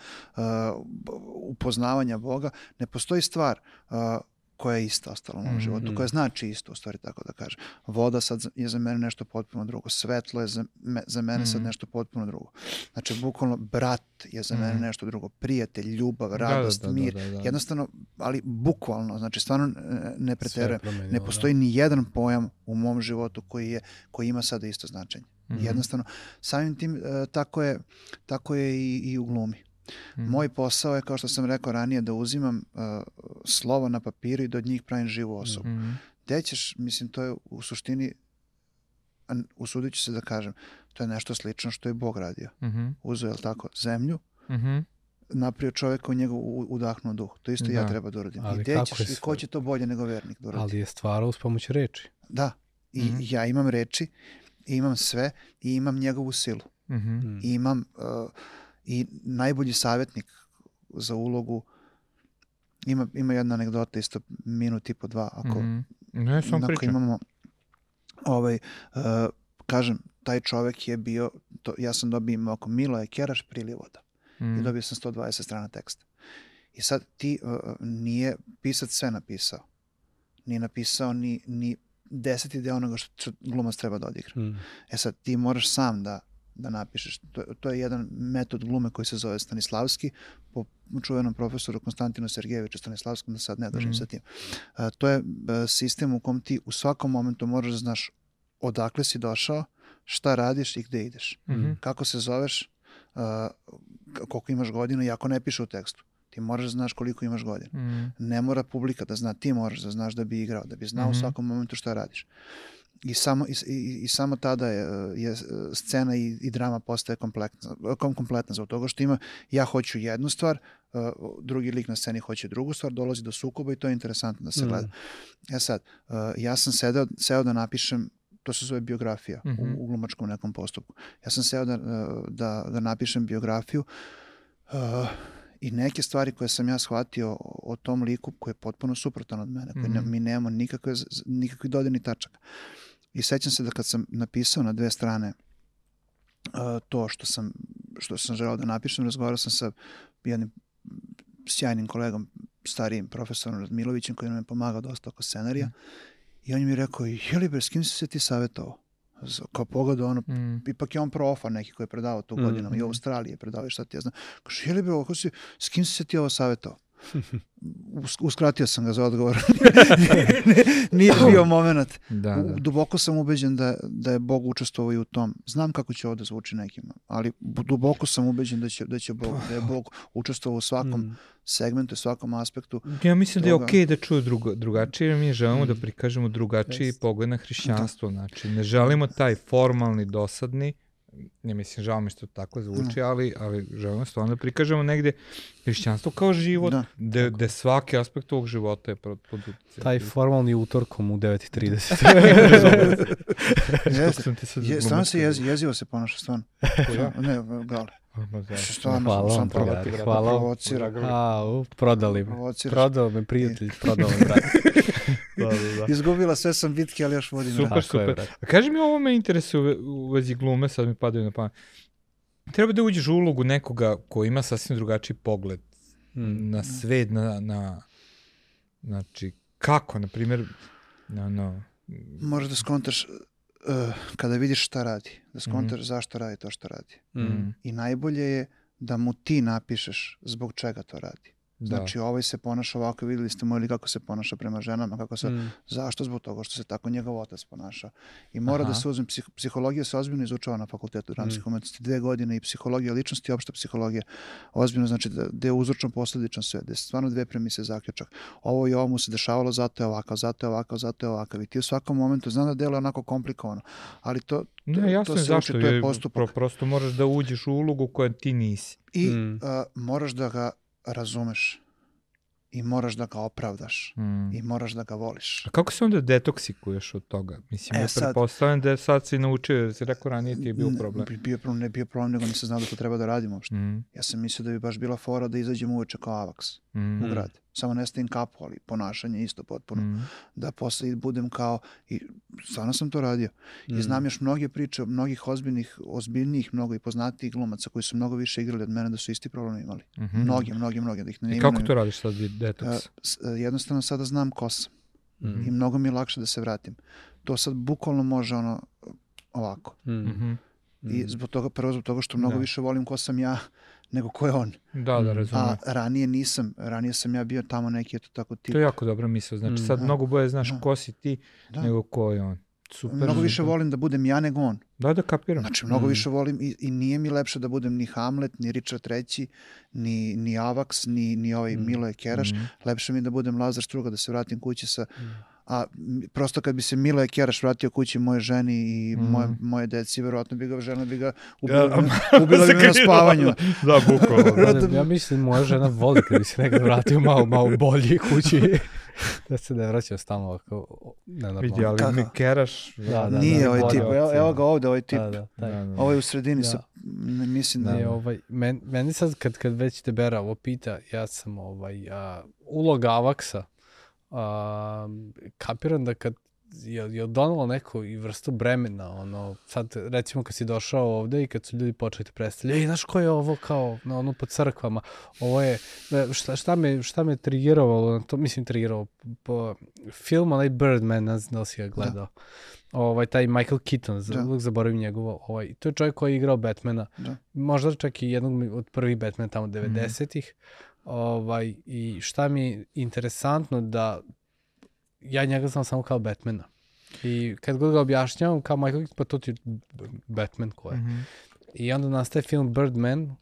b- upoznavanja Boga, ne postoji stvar a, koja je ista ostala u mom Mhm. životu, koja znači isto, u stvari tako da kažem. Voda sad je za mene nešto potpuno drugo, svetlo je za, me, za mene sad Mhm. nešto potpuno drugo. Znači, bukvalno, brat je za mene Mhm. nešto drugo, prijatelj, ljubav, Da, radost, da, da, mir, da, da. jednostavno, ali bukvalno, znači, stvarno e, ne preterujem. Ne da. postoji ni jedan pojam u mom životu koji, je, koji ima sada isto značenje. Mhm. Jednostavno, samim tim, e, tako je, tako je i, i u glumi. Mhm. Moj posao je, kao što sam rekao ranije, da uzimam uh, slova na papiru i da od njih pravim živu osobu. Mhm. Gde ćeš, mislim, to je u suštini, usudit ću se da kažem, to je nešto slično što je Bog radio. Mhm. Uzeo, je tako, zemlju, Mhm. napravio čoveka u njegu u- udahnuo duh. To isto Da. ja treba da uradim. Ali I, gde ćeš, I ko će to bolje nego vernik da uradi? Ali je stvarao uz pomoć reči. Da. I Mhm. ja imam reči, i imam sve i imam njegovu silu. Mhm. Mm. I imam uh, i najbolji savjetnik za ulogu ima, ima jedna anegdota isto minut i po dva ako, Mhm. Ne, sam ako imamo ovaj, uh, kažem taj čovek je bio to, ja sam dobio ime oko Milo je keraš prilivoda Mhm. i dobio sam 120 strana teksta i sad ti uh, nije pisac sve napisao nije napisao ni, ni deseti deo onoga što, što glumac treba da odigra Mm. E sad, ti moraš sam da da napišeš. To, to je jedan metod glume koji se zove Stanislavski, po čuvenom profesoru Konstantinu Sergejeviću Stanislavskom, da sad ne držim Mhm. sa tim. A, to je e, sistem u kom ti u svakom momentu moraš da znaš odakle si došao, šta radiš i gde ideš. Mhm. Kako se zoveš, a, k- koliko imaš godina, iako ne piše u tekstu. Ti moraš da znaš koliko imaš godina. Mhm. Ne mora publika da zna, ti moraš da znaš da bi igrao, da bi znao u Mhm. svakom momentu šta radiš. I samo, i, i, i samo tada je, je scena i, i drama postaje kompletna, kom kompletna zbog toga što ima ja hoću jednu stvar, uh, drugi lik na sceni hoće drugu stvar, dolazi do sukoba i to je interesantno da se Mm. gleda. E sad, uh, ja sam sedeo, seo da napišem to se zove biografija Mhm. u, u glumačkom nekom postupku. Ja sam seo da, uh, da, da napišem biografiju uh, i neke stvari koje sam ja shvatio o, tom liku koji je potpuno suprotan od mene, koji ne, Mhm. mi nemamo nikakve, nikakvih dodirnih tačaka. I sećam se da kad sam napisao na dve strane uh, to što sam, što sam želeo da napišem, razgovarao sam sa jednim sjajnim kolegom, starijim profesorom Radmilovićem koji nam je pomagao dosta oko scenarija. I on mi je rekao, jeli bre, s kim si se ti savjetovao? Kao pogledao ono, Mhm. ipak je on profa neki koji je predavao tu Mm. godinama i u Australiji je predavao i šta ti ja znam. Kaže, jeli bre, ovo si, s kim si se ti ovo savjetovao? Us- Uskratio sam ga za odgovor. Nije bio moment. Da, U- da. Duboko sam ubeđen da, da je Bog učestvovao i u tom. Znam kako će ovo da zvuči nekima, ali duboko sam ubeđen da će, da će Bog, da je Bog učestvovao u svakom Mm. segmentu svakom aspektu. Ja mislim da je toga. okej da čuju drugo, drugačije, jer mi želimo da Mm. prikažemo drugačiji Jest. pogled na hrišćanstvo. Znači, ne želimo taj formalni, dosadni, ne mislim, žao mi što tako zvuči, ali, ali želimo stvarno da prikažemo negde hrišćanstvo kao život, Da. gde, gde svaki aspekt ovog života je pod, utjecajem. Taj formalni utorkom u 9.30. Jeste. stvarno se jezi, jezivo se ponaša, stvarno. Ne, gale. Ma da. Stvarno, Hvala sam vam, provo- drugari, hvala vam. provocira. A, u, prodali me. Provociraš. Prodao me prijatelj, prodao me brat. da, da, da. Izgubila sve sam bitke, ali još vodim Super, rat. Tako je, super. brate. A kaži mi, ovo me interesuje u ve- u vezi glume, sad mi padaju na pamet. Treba da uđeš u ulogu nekoga ko ima sasvim drugačiji pogled Mm. na svet, na, na znači, kako, na primjer, na, na, Moraš da skontaš uh, kada vidiš šta radi, da skontaš zašto radi to što radi. Mm. I najbolje je da mu ti napišeš zbog čega to radi. Da. Znači, ovaj se ponaša ovako, videli ste mu ili kako se ponaša prema ženama, kako se, Mm. zašto zbog toga što se tako njegov otac ponaša. I mora Aha. da se uzme, psih, psihologija se ozbiljno izučava na fakultetu dramskih Mm. umetnosti, dve godine i psihologija ličnosti i opšta psihologija. Ozbiljno znači da, da je uzročno posledično sve, da je stvarno dve premise zaključak. Ovo i ovo mu se dešavalo, zato je ovakav, zato je ovakav, zato je ovakav. I ti u svakom momentu, znam da delo onako komplikovano, ali to, to, Ne, jasno to je se uči, zašto, to je postupak. pro, prosto moraš da uđeš u ulogu koja ti nisi. I Mm. a, moraš da ga razumeš i moraš da ga opravdaš Mm. i moraš da ga voliš. A kako se onda detoksikuješ od toga? Mislim, E, ja pretpostavljam da sad si naučio, jer si rekao ranije ti je bio problem. bi- Bio problem, ne bio problem, nego nisam znao da to treba da radimo uopšte. Mm. Ja sam mislio da bi baš bila fora da izađem uveče kao avaks Mm. u grad. Samo ne stavim kapu, ali ponašanje isto potpuno. Mm. Da posle budem kao, i stvarno sam to radio. I Mm. znam još mnoge priče, mnogih ozbiljnih, ozbiljnijih, mnogo i poznatijih glumaca koji su mnogo više igrali od mene da su isti problem imali. Mhm. Mnogi, mnogi, mnogi. Da ih ne I kako to radiš sad, detoks? E, e, jednostavno sada znam ko sam. Mm. i mnogo mi je lakše da se vratim. To sad bukvalno može ono ovako. Mm. Mhm. I zbog toga, prvo zbog toga što mnogo Da. više volim ko sam ja nego ko je on. Da, da, Mm. razumem. A ranije nisam, ranije sam ja bio tamo neki eto tako tip. To je jako dobra misla. Znači Mm. sad Da. mnogo bolje znaš Da. ko si ti Da. nego ko je on. Super. mnogo više super. volim da budem ja nego on. Da, da, kapiram. Znači, mnogo Mm. više volim i, i nije mi lepše da budem ni Hamlet, ni Richard III, ni, ni Avaks, ni, ni ovaj Mm. Miloje Keraš. Mhm. Lepše mi je da budem Lazar Struga, da se vratim kući sa... A prosto kad bi se Miloje Keraš vratio kući moje ženi i Mhm. moje, moje deci, verovatno bi ga žena bi ga Ja, ubila, ubila bi na spavanju. da, bukvalno. da. Ja mislim moja žena voli kad bi se nekad vratio malo, malo bolji kući. da se ne vraća stalno ovako nenormalno. Vidi, ali Kako? mi keraš. Da, da, Nije da, ovaj tip, evo, opcija. evo ga ovde, ovaj tip. Da, da. Da, da. Ovo je u sredini, Da. sa, ne, mislim da... Ne, ovaj, men, meni sad kad, kad već Debera ovo pita, ja sam ovaj, a, uloga Avaksa, a, kapiram da kad je, je donalo neku i vrstu bremena, ono, sad recimo kad si došao ovde i kad su ljudi počeli te predstavljati, ej, znaš ko je ovo kao, na ono po crkvama, ovo je, šta, šta me, šta me trigirovalo, to, mislim trigirovalo, po film onaj Birdman, ne znam da li si ga gledao, da. ovaj, taj Michael Keaton, da. uvijek zaboravim njegovo, ovaj, to je čovjek koji je igrao Batmana, da. možda čak i jednog od prvih Batmana tamo 90-ih, mm. Ovaj, i šta mi je interesantno da ja njega znam samo kao Batmana. I kad god ga objašnjavam, kao Michael Keaton, pa to ti Batman ko je. Mm -hmm. I onda nastaje film Birdman,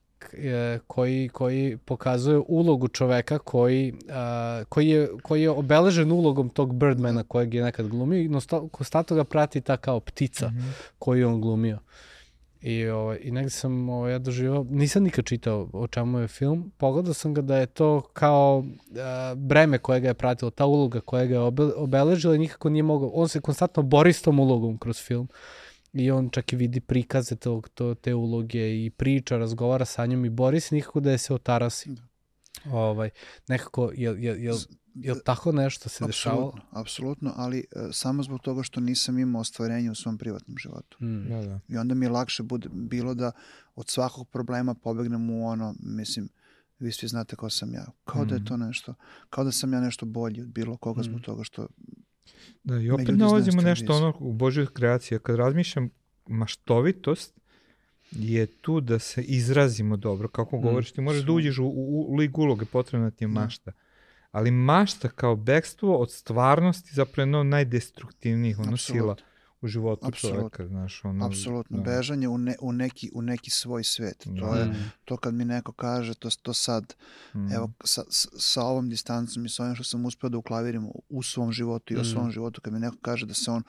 koji, koji pokazuje ulogu čoveka koji, uh, koji, je, koji je obeležen ulogom tog Birdmana kojeg je nekad glumio i konstantno ga prati ta kao ptica mm -hmm. koju on glumio. I, ovaj, i negde sam ovaj, ja doživao, nisam nikad čitao o čemu je film, pogledao sam ga da je to kao uh, breme koje ga je pratilo, ta uloga koja ga je obe, obeležila i nikako nije mogao, on se konstantno bori s tom ulogom kroz film i on čak i vidi prikaze to, to, te uloge i priča, razgovara sa njom i bori se nikako da je se otarasi. Da. Ovaj, nekako, jel, jel, jel, jel tako nešto se dešavalo? Apsolutno, apsolutno, ali uh, samo zbog toga što nisam imao ostvarenje u svom privatnom životu. Mm. Da, da. I onda mi je lakše bude, bilo da od svakog problema pobegnem u ono, mislim, vi svi znate ko sam ja. Kao mm. da je mm. to nešto, kao da sam ja nešto bolji od bilo koga mm. zbog toga što Da, i opet nalazimo nešto ono u Božoj kreaciji. Kad razmišljam, maštovitost je tu da se izrazimo dobro. Kako mm. govoriš, ti možeš da uđeš u, u, u lig uloge, potrebna ti je da. mašta. Ali mašta kao bekstvo od stvarnosti zapravo je jedno najdestruktivnijih, ono sila u životu Absolut. čoveka, znaš, ono... Apsolutno, da. bežanje u, ne, u, neki, u neki svoj svet. To je, mm. to kad mi neko kaže, to, to sad, mm. evo, sa, sa ovom distancom i sa ovim što sam uspeo da uklavirim u svom životu i mm. o svom životu, kad mi neko kaže da se on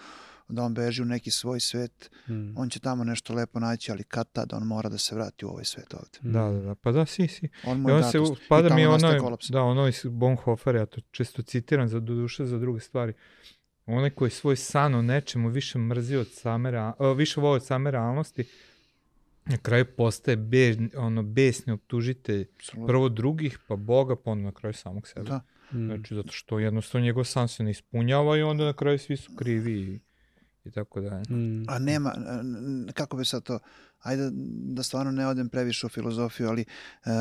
da on beži u neki svoj svet, mm. on će tamo nešto lepo naći, ali kad tad on mora da se vrati u ovaj svet ovde. Da, da, da, pa da, si, si. On mu je on se, pada mi ono, da, ono iz Bonhoeffer, ja to često citiram za duše za druge stvari. Onaj koji svoj san o nečemu više mrzi od same, više voli od same realnosti, na kraju postaje be, ono, besni optužitelj Absolutno. prvo drugih, pa Boga, pa onda na kraju samog sebe. Da. Mm. Znači, zato što jednostavno njegov san se ne ispunjava i onda na kraju svi su krivi i, i tako da. Mm. A nema, kako bi sad to, ajde da stvarno ne odem previše u filozofiju, ali uh,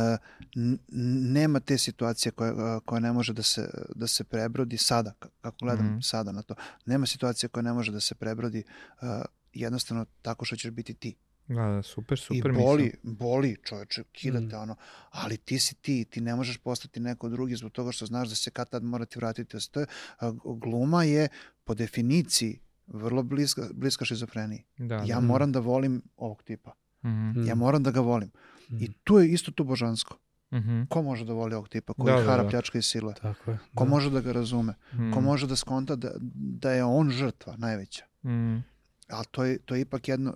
nema te situacije koja, koja ne može da se, da se prebrodi sada, kako gledam mm. sada na to, nema situacije koja ne može da se prebrodi uh, jednostavno tako što ćeš biti ti. Da, da, super, super. I boli, mislim. boli čoveče, kidate mm. ono, ali ti si ti, ti ne možeš postati neko drugi zbog toga što znaš da se kad tad mora ti vratiti. To je, gluma je po definiciji vrlo bliska, bliska šizofreniji. Da, ja da. moram da volim ovog tipa. Mm -hmm. Ja moram da ga volim. Mm -hmm. I tu je isto tu božansko. Mm -hmm. Ko može da voli ovog tipa koji da, hara da, da. pljačka i sile? Tako je. Ko da. može da ga razume? Mm. Ko može da skonta da, da je on žrtva najveća? Mm. Ali to je, to je ipak jedno,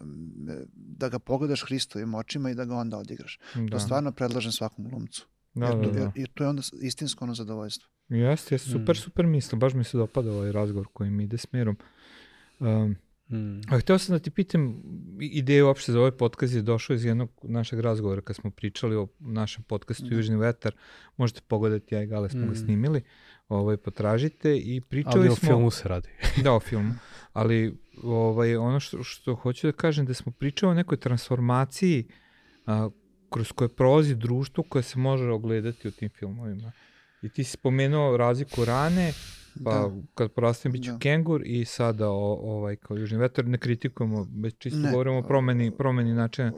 da ga pogledaš Hristovim očima i da ga onda odigraš. Da. To stvarno predlažem svakom glumcu. Da, jer, to, da, da. jer to je onda istinsko ono zadovoljstvo. Jeste, jeste, super, mm. super misle. Baš mi se dopada ovaj razgovor koji mi ide smerom. Um, Hmm. A hteo sam da ti pitam, ideja uopšte za ovaj podcast je došao iz jednog našeg razgovora kad smo pričali o našem podcastu hmm. Južni vetar. Možete pogledati, ja i Gale smo hmm. ga snimili, ovaj, potražite i pričali Ali smo... Ali o filmu se radi. da, o filmu. Ali ovaj, ono što, što hoću da kažem da smo pričali o nekoj transformaciji a, kroz koje prolazi društvo koje se može ogledati u tim filmovima. I ti si spomenuo razliku rane, Pa da. kad porastem biću da. kengur i sada o, ovaj kao južni vetar ne kritikujemo, već čisto ne. govorimo o promeni, promeni načina.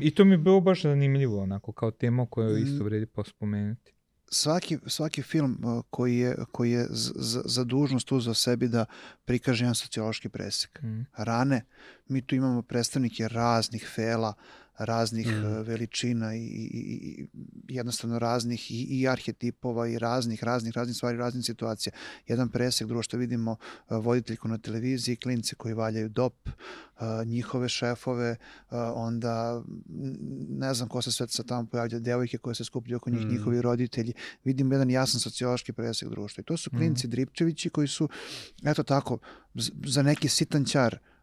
I to mi je bilo baš zanimljivo onako kao tema koju isto vredi pospomenuti. Svaki, svaki film koji je, koji je za, za dužnost uzao sebi da prikaže jedan sociološki presek. Mm. Rane, mi tu imamo predstavnike raznih fela, raznih mm. Veličina i, i, i jednostavno raznih i, i arhetipova i raznih, raznih, raznih stvari, raznih situacija. Jedan presek društva vidimo e, voditeljku na televiziji, klince koji valjaju dop, e, njihove šefove, onda ne znam ko se sve sa tamo pojavlja, devojke koje se skupljaju oko njih, mm. njihovi roditelji. Vidimo jedan jasan sociološki presek društva. I to su klinci mm. Dripčevići koji su, eto tako, za neki sitanćar, Uh,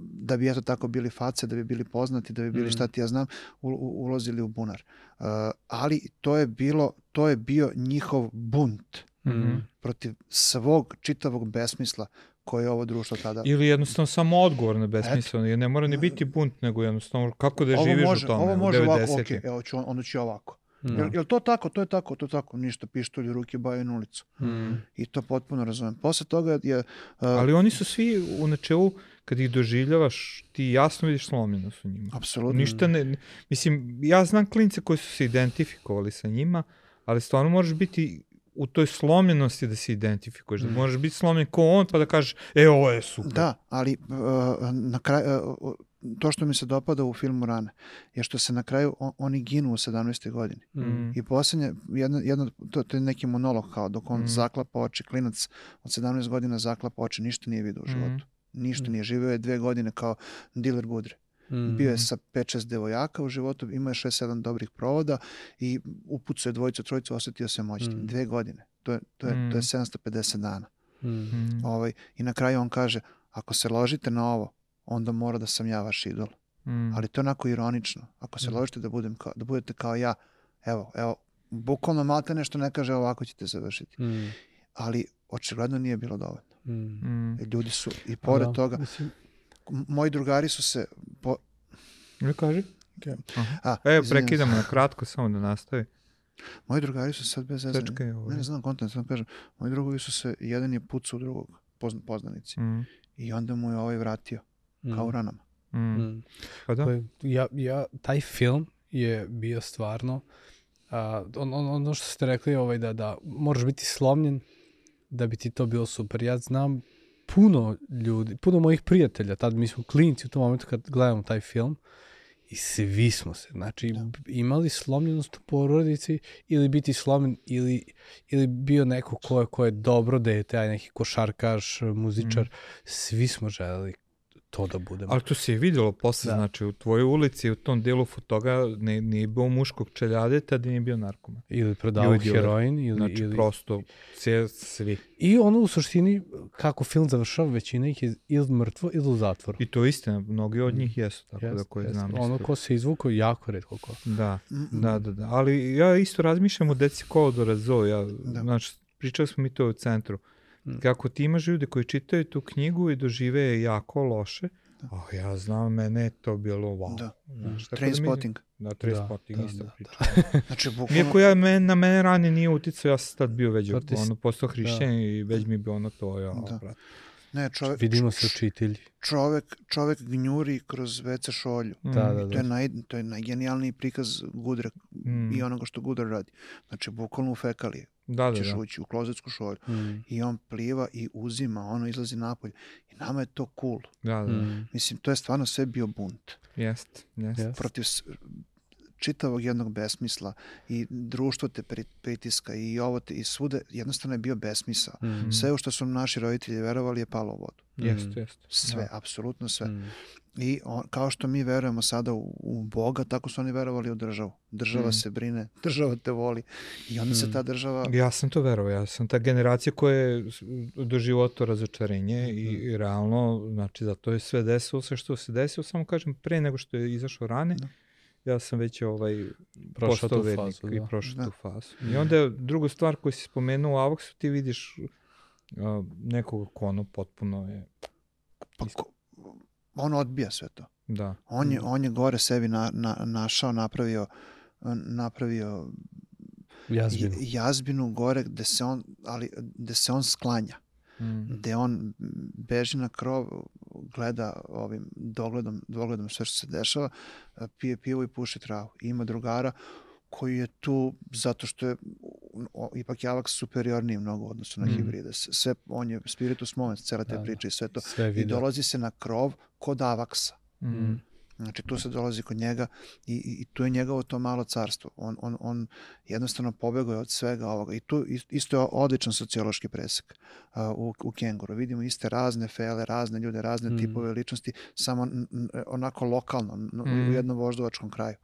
da bi eto tako bili face, da bi bili poznati, da bi bili mm. šta ti ja znam, u, u, ulazili u bunar. Uh, ali to je bilo, to je bio njihov bunt mm. protiv svog čitavog besmisla koje je ovo društvo tada... Ili jednostavno samo odgovor na besmisleno, jer ne mora ni biti bunt, nego jednostavno kako da ovo živiš može, u tome, Ovo u može ovako, 90. ok, evo ću, onda ću ovako. Mm. Jel, jel to tako? To je tako, to je tako. Ništa, pištolj u ruke, baju na ulicu. Mm. I to potpuno razumem. Posle toga je... Uh, Ali oni su svi u načelu, kad ih doživljavaš, ti jasno vidiš slomljenost u njima. apsolutno. Ništa ne, ne- mislim, ja znam klince koji su se identifikovali sa njima, ali stvarno možeš biti u toj slomljenosti da se identifikuješ, da možeš biti slomljen ko on pa da kažeš, e, ovo je super. Da, ali uh, na kraju, uh, to što mi se dopada u filmu Rane je što se na kraju on, oni ginu u 17. godini. Mm. I poslednje, jedno, jedno, to, to je neki monolog kao dok on Mm. zaklapa oči, klinac od 17 godina zaklapa oči, ništa nije vidio u Mm. Ništa Mm. nije. Živeo je dve godine kao diler budre. Mm. Bio je sa 5-6 devojaka u životu, imao je 6-7 dobrih provoda i upucao je dvojicu, trojicu, osetio se moćnim. Mm. Dve godine. To je, to, je, to je Mm. 750 dana. Mm. Mm. Ovaj, I na kraju on kaže, ako se ložite na ovo, onda mora da sam ja vaš idol. Mm. Ali to je onako ironično. Ako se Mm. ložite da, budem kao, da budete kao ja, evo, evo, bukvalno malte nešto ne kaže ovako ćete završiti. Mm. Ali očigledno nije bilo dovoljno. Mm. Mm. Ljudi su, i pored Da, toga, Mislim, moji drugari su se... Po... Ne kaži? Aha. A, se. prekidamo na kratko, samo da nastavi. Moji drugari su sad bez zezanja. Sečka je Ne, ovaj. ne znam kontent, samo kažem. Moji drugovi su se, jedan je pucao u drugog, pozn, poznanici. Mm. I onda mu je ovaj vratio, kao u mm. ranama. Mm. Mm. Pa da. Ja, ja, taj film je bio stvarno a, on, on, ono što ste rekli ovaj, da, da moraš biti slomljen da bi ti to bilo super. Ja znam puno ljudi, puno mojih prijatelja, tad mi smo klinci u tom momentu kad gledamo taj film i svi smo se, znači Da. imali slomljenost u porodici ili biti slomljen ili, ili bio neko ko je, ko je dobro dete, aj neki košarkaš, muzičar, svi smo želeli to da budemo. Ali to se je videlo posle, Da. znači u tvojoj ulici, u tom delu fotoga ne, nije bilo muškog čeljadeta da nije bio narkoman. ili diler. heroin ili, Znači, ili... prosto, sve, svi. i ono u suštini kako film završava većina ih je ili mrtvo ili u zatvoru I to je istina, mnogi od njih jesu, tako da Jest, koje jest. znam. ono isto. ko se izvukao jako redko ko Da, Mm, da, da, da. Ali ja isto razmišljam o deci Kolodora Zo. Ja, Da. znači, pričali smo mi to u centru. Mm. Kako ti imaš ljude koji čitaju tu knjigu i dožive je jako loše. Oh, ja znam, mene je to bilo wow. Da. Znaš, tako Train da. Da, train Da, da, isto da, priča. Znači, bukvalno... Iako ja, men, na mene ranije nije uticao, ja sam tad bio već ti ono, postao hrišćan i već mi bilo ono to, ja, Da. brate. Ne, čovek, vidimo se učitelji čovek, čovek gnjuri kroz WC šolju. Mm. Da, da, I to je, naj, to je najgenijalniji prikaz Gudra Mm. i onoga što Gudra radi. Znači, bukvalno u fekalije. Da, da, Ćeš da. ući u klozetsku šolju. mm. I on pliva i uzima, ono izlazi napolje. I nama je to cool. Da, da, da. Mm. Mislim, to je stvarno sve bio bunt. Jest, jest. Protiv čitavog jednog besmisla i društvo te pri- pritiska i ovo te, i svude jednostavno je bio besmisao. Mm. Sve u što su naši roditelji verovali je palo u vodu. Jest, jest. Sve, Da. apsolutno sve. Mm. I on, kao što mi verujemo sada u, u Boga, tako su oni verovali u državu. Država Mm. se brine, država te voli. I onda se Mm. ta država... Ja sam to verovao, ja sam ta generacija koja je s- do života razočarenje i, i realno, znači zato je sve desilo sve što se desilo, samo kažem pre nego što je izašao rane, Da. Ja sam već ovaj Prošao tu fazu, i da. prošao Da. tu fazu. I onda druga stvar koju si spomenuo u Avoksu, ti vidiš uh, nekog ko ono potpuno je, Pa, ko- on odbija sve to. da, On je, Mm. on je gore sebi na, na, našao, napravio, napravio jazbinu jazbinu gore gde se on, ali gde se on sklanja. mm, Gde on beži na krov, gleda ovim dogledom, dogledom sve što se dešava, pije pivo i puši travu. I ima drugara koji je tu zato što je o, ipak Alex superiorniji mnogo u odnosu na Mm. hibride. Sve, on je spiritus moment, cela te Da, da. priče i sve to. sve I dolazi se na krov kod Avaksa. mm, Znači tu se dolazi kod njega i, i, i tu je njegovo to malo carstvo. On, on, on jednostavno pobegao je od svega ovoga. I tu is- isto je odličan sociološki presek uh, u, u Kenguru. Vidimo iste razne fele, razne ljude, razne Mm. tipove ličnosti, samo onako lokalno, Mm. u jednom voždovačkom kraju.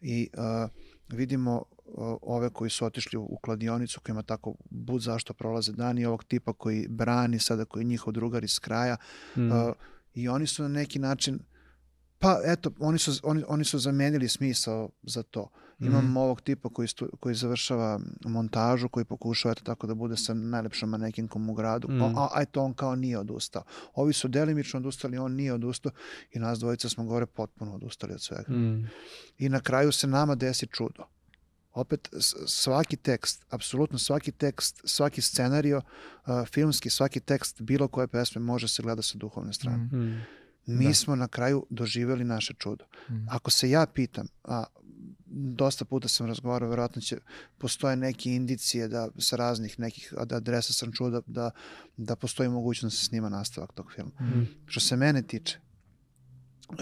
I uh, vidimo uh, ove koji su otišli u, kladionicu, kojima tako bud zašto prolaze dani, ovog tipa koji brani sada, koji je njihov drugar iz kraja, Mm. Uh, I oni su na neki način Pa eto, oni su, oni, oni su zamenili smisao za to. Imam Mhm. ovog tipa koji, stu, koji završava montažu, koji pokušava eto tako da bude sa najlepšom manekinkom u gradu, Mhm. a, a eto on kao nije odustao. Ovi su delimično odustali, on nije odustao i nas dvojica smo gore potpuno odustali od svega. Mm. I na kraju se nama desi čudo. Opet, svaki tekst, apsolutno svaki tekst, svaki scenario, uh, filmski, svaki tekst bilo koje pesme može se gleda sa duhovne strane. Mm. Mi Da. smo na kraju doživjeli naše čudo. Mm. Ako se ja pitam, a dosta puta sam razgovarao, verovatno će, postoje neke indicije da sa raznih nekih ad- adresa sam čuo da, da, da postoji mogućnost da se snima nastavak tog filma. Mm. Što se mene tiče, uh,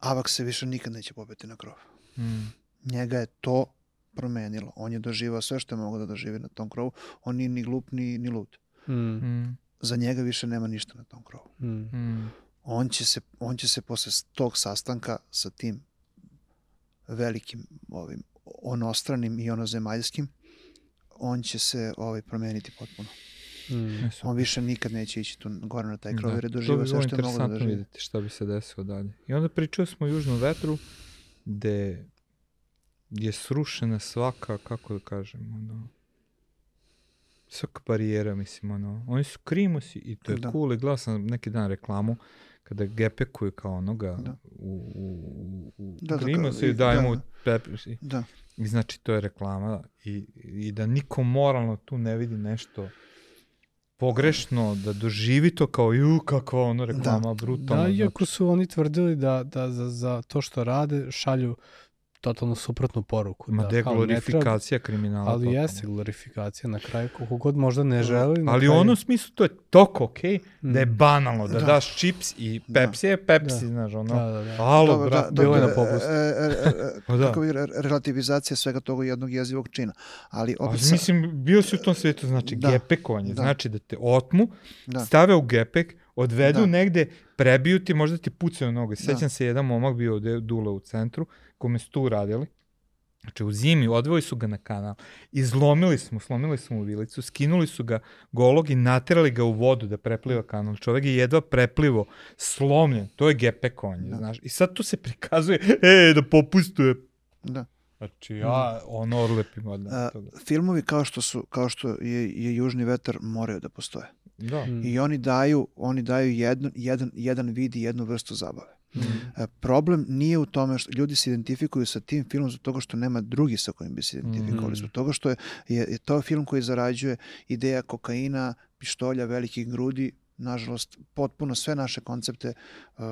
Avak se više nikad neće popeti na krov. Mm. Njega je to promenilo. On je doživao sve što je mogao da doživi na tom krovu. On nije ni glup, ni, ni lud. Mm. Mm. Za njega više nema ništa na tom krovu. Mm. On će se, on će se posle tog sastanka sa tim velikim ovim onostranim i onozemaljskim on će se ovaj promeniti potpuno. Mm. E. On više nikad neće ići tu gore na taj krov jer je doživao sve što je mogao da interesantno doživi. vidjeti šta bi se desilo dalje. I onda pričali smo o južnom vetru, gde je srušena svaka, kako da kažem, ono, svaka barijera, mislim, ono, oni su krimosi i to je Da. cool i gledao sam neki dan reklamu kada gepekuju kao onoga Da. u, u, u, Da, da, krimosi kao- i daju da, mu da. i, Da, i znači to je reklama i, i da niko moralno tu ne vidi nešto pogrešno, da doživi to kao ju, kakva ono reklama, brutalno. Da, znači. iako su oni tvrdili da, da za, za to što rade šalju totalno suprotnu poruku. Ma da, ne treba- glorifikacija kriminala. Ali totalno. jeste glorifikacija na kraju, koliko god možda ne želi. na Ali u kraju- onom smislu to je toko okej, da je Mm. banalno, da, Da. daš čips i Da. Pepsi je Pepsi, Da. znaš, ono. Da, da, da. Alo, Dobro, brate. bilo je na e, popustu. e, e, e, Pa da. kako bi re- relativizacija svega toga jednog jezivog čina. Ali opet sa- mislim, bio si u tom svijetu, znači Da. gepekovanje, Da. znači da te otmu, da, stave u gepek, odvedu Da. negde, prebiju ti, možda ti pucaju noge. Da. Sećam se jedan momak bio ovde dule u centru, kome su tu radili. Znači u zimi odveli su ga na kanal, izlomili su mu, slomili su mu vilicu, skinuli su ga golog i naterali ga u vodu da prepliva kanal. Čovek je jedva preplivo, slomljen, to je gepekovanje, Da. znaš. I sad tu se prikazuje, e, da popustuje. da. Znači ja, ono orlepim od toga. filmovi kao što su kao što je, je Južni vetar moraju da postoje. Da. Mm. I oni daju oni daju jedno, jedan jedan vid i jednu vrstu zabave. Mm. E, problem nije u tome što ljudi se identifikuju sa tim filmom zbog toga što nema drugi sa kojim bi se identifikovali. Mhm. Zbog toga što je, je, je to film koji zarađuje ideja kokaina, pištolja, velikih grudi, nažalost, potpuno sve naše koncepte uh,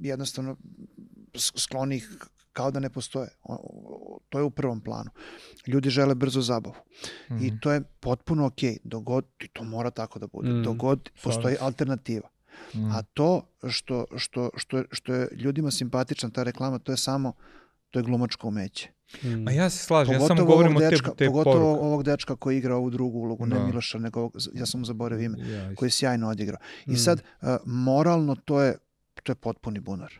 jednostavno s- skloni ih kao da ne postoje. To je u prvom planu. Ljudi žele brzo zabavu. Mhm. I to je potpuno okej. Dogod, i to mora tako da bude. Mhm. Dogod postoji alternativa. Mhm. A to što, što, što, što je ljudima simpatična ta reklama, to je samo to je glumačko umeće. Mm. Ma ja se slažem, ja Pogotovo samo govorim o te, dečka, te pogotovo poruke. ovog dečka koji igra ovu drugu ulogu, ne Da. Miloša, nego ovog, ja sam mu zaboravio ime, Ja, isto. koji je sjajno odigrao. I Mm. sad, uh, moralno to je, to je potpuni bunar.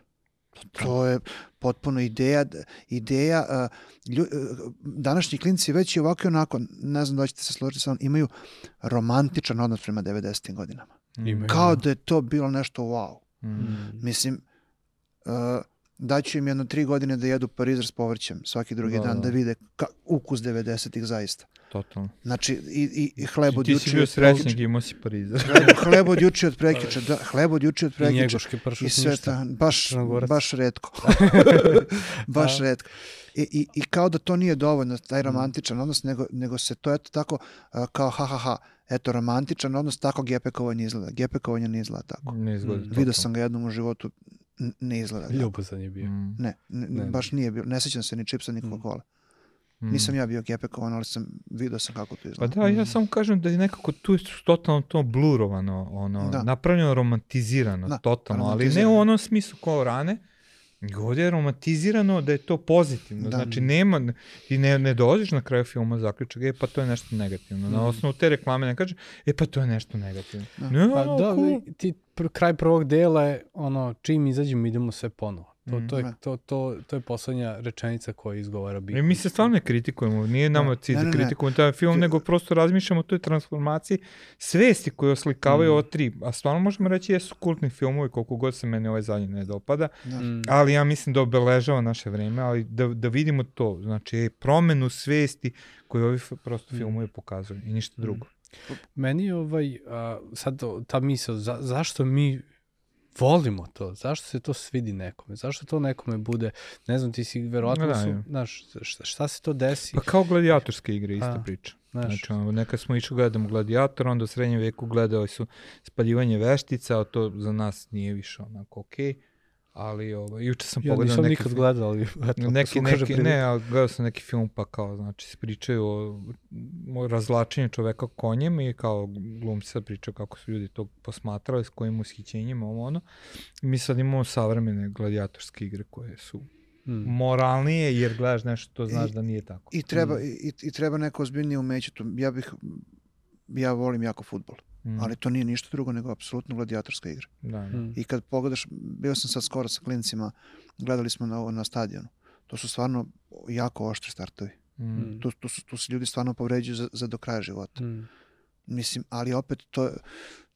To je potpuno ideja, ideja, lju, uh, današnji klinci već i ovako i onako, ne znam da ćete se složiti sa imaju romantičan odnos prema 90. godinama. Imaju. Kao da je to bilo nešto wow. Mm. Mislim, uh, daću im jedno tri godine da jedu parizer s povrćem svaki drugi Da, dan, da. da vide ka, ukus 90-ih zaista. Totalno. Znači, i, i, i hleb od Ti si juče bio srećnik, imao si Parizer. Hleb, od juče od prekjuče, da, hleb od juče od I njegoški pršut I sve ništa. ta, baš, Crnogorac. baš redko. baš Da. redko. I, i, I kao da to nije dovoljno, taj Mm. romantičan odnos, nego, nego se to eto tako, kao ha ha ha, eto romantičan odnos, tako gepekovanje izgleda. Gepekovanje ne izgleda tako. Ne izgleda. Mm. Vidio sam ga jednom u životu, ne izgleda tako. Ljubazan je bio. Mm. Ne, ne, Ne, baš nije bio. Ne sećam se ni čipsa, ni Coca-Cola. Mm. Nisam ja bio gepekovan, ali sam vidio sam kako to Pa izgleda. da, ja samo kažem da je nekako tu je totalno to blurovano, ono, Da. napravljeno romantizirano, Da, totalno, ali ne u onom smislu kao rane, ovdje je romantizirano da je to pozitivno, Da. znači nema, ti ne, ne dođeš na kraju filma zaključak, e pa to je nešto negativno, na Mm. osnovu te reklame ne kaže, e pa to je nešto negativno. Da. Ne, Pa ono, da, cool. ti pr- kraj prvog dela je ono, čim izađemo idemo sve ponovo. To, to, je, Mm. to, to, to je poslednja rečenica koja izgovara Big. I mi se stvarno ne kritikujemo, nije nama cilj Ne, da kritikujemo taj film, nego prosto razmišljamo o toj transformaciji svesti koje oslikavaju Mm. ovo tri. A stvarno možemo reći jesu kultni filmovi, koliko god se meni ovaj zadnji ne dopada, Da. Mm. ali ja mislim da obeležava naše vreme, ali da, da vidimo to, znači promenu svesti koju ovi prosto Mm. filmovi pokazuju i ništa drugo. Meni ovaj, a, sad ta misla, za, zašto mi volimo to, zašto se to svidi nekome, zašto to nekome bude, ne znam, ti si verovatno, Da, su, znaš, šta, šta se to desi, Pa kao gladijatorske igre, ista A, priča. znaš, Znači, ono, neka smo išli gledamo gladijator, onda u srednjem veku gledali su spaljivanje veštica, a to za nas nije više onako okej. Ali, ovaj, juče sam ja pogledao nisam neki nikad film. gledao, ali eto, neki, neki, ne, ali gledao sam neki film pa kao, znači, se pričaju o, o razlačenju čoveka konjem i kao glumci sad pričaju kako su ljudi to posmatrali, s kojim ushićenjima, ovo ono. Mi sad imamo savremene gladijatorske igre koje su Mm. moralnije, jer gledaš nešto, to znaš I- da nije tako. I treba, i, i treba neko ozbiljnije umeće. Ja bih, ja volim jako futbol, Mm, ali to nije ništa drugo nego apsolutno gladijatorska igra. da, da. Mm. I kad pogledaš, bio sam sad skoro sa klincima, gledali smo na, na stadionu. To su stvarno jako oštri startovi. Mm. Mm. Tu, tu, su, tu se ljudi stvarno povređuju za, za do kraja života. Mm. Mislim, ali opet to,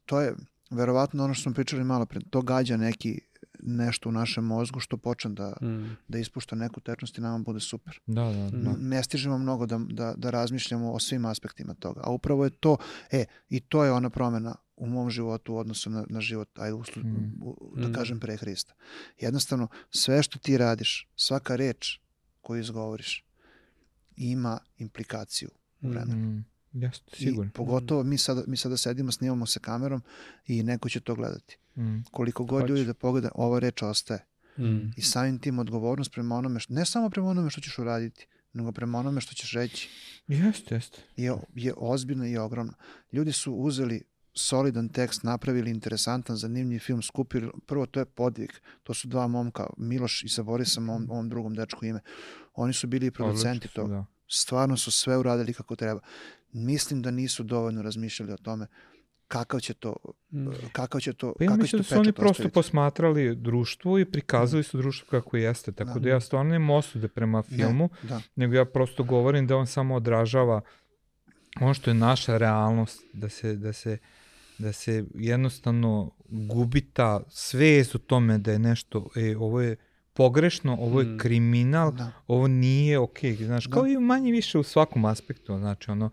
to je verovatno ono što smo pričali malo pre, to gađa neki nešto u našem mozgu što počne da, Mm. da ispušta neku tečnost i nama bude super. Da, da, da. Mm. Ne stižemo mnogo da, da, da razmišljamo o svim aspektima toga. A upravo je to, e, i to je ona promena u mom životu u odnosu na, na život, ajde, uslu, Mm. u, da Mm. kažem pre Hrista. Jednostavno, sve što ti radiš, svaka reč koju izgovoriš, ima implikaciju u Mm. vremenu. Mm. Jeste, I sigurno. pogotovo mi sada, mi sada sedimo, snimamo se kamerom i neko će to gledati. Mm. Koliko god Hoće. ljudi da pogleda, ova reč ostaje. Mm. I samim tim odgovornost prema onome, što, ne samo prema onome što ćeš uraditi, nego prema onome što ćeš reći, Jeste, jeste. je, je ozbiljna i ogromna. Ljudi su uzeli solidan tekst, napravili interesantan, zanimljiv film, skupili, prvo to je podvig, to su dva momka, Miloš i sa Borisom, ovom, ovom drugom dečku ime. Oni su bili i producenti toga. Da. Stvarno su sve uradili kako treba. Mislim da nisu dovoljno razmišljali o tome kakav će to, Mm. kakav će to, Pa ja kakav će mislim to da su oni prosto ostaviti. posmatrali društvo i prikazali su društvo kako jeste, tako Da. da, ja stvarno nemam osude prema filmu, Ne, da. nego ja prosto govorim da on samo odražava ono što je naša realnost, da se, da se, da se jednostavno gubi ta svest o tome da je nešto, e, ovo je pogrešno, ovo je Mm. kriminal, Da. ovo nije okej, znaš, Da. kao i manje više u svakom aspektu, znači ono,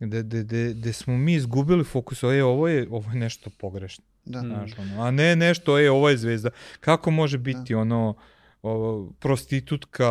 da, da, da, da smo mi izgubili fokus, e, ovo je, ovo je nešto pogrešno. Da. Znaš, ono, a ne nešto, e, ovo je zvezda. Kako može biti ono, ovo, prostitutka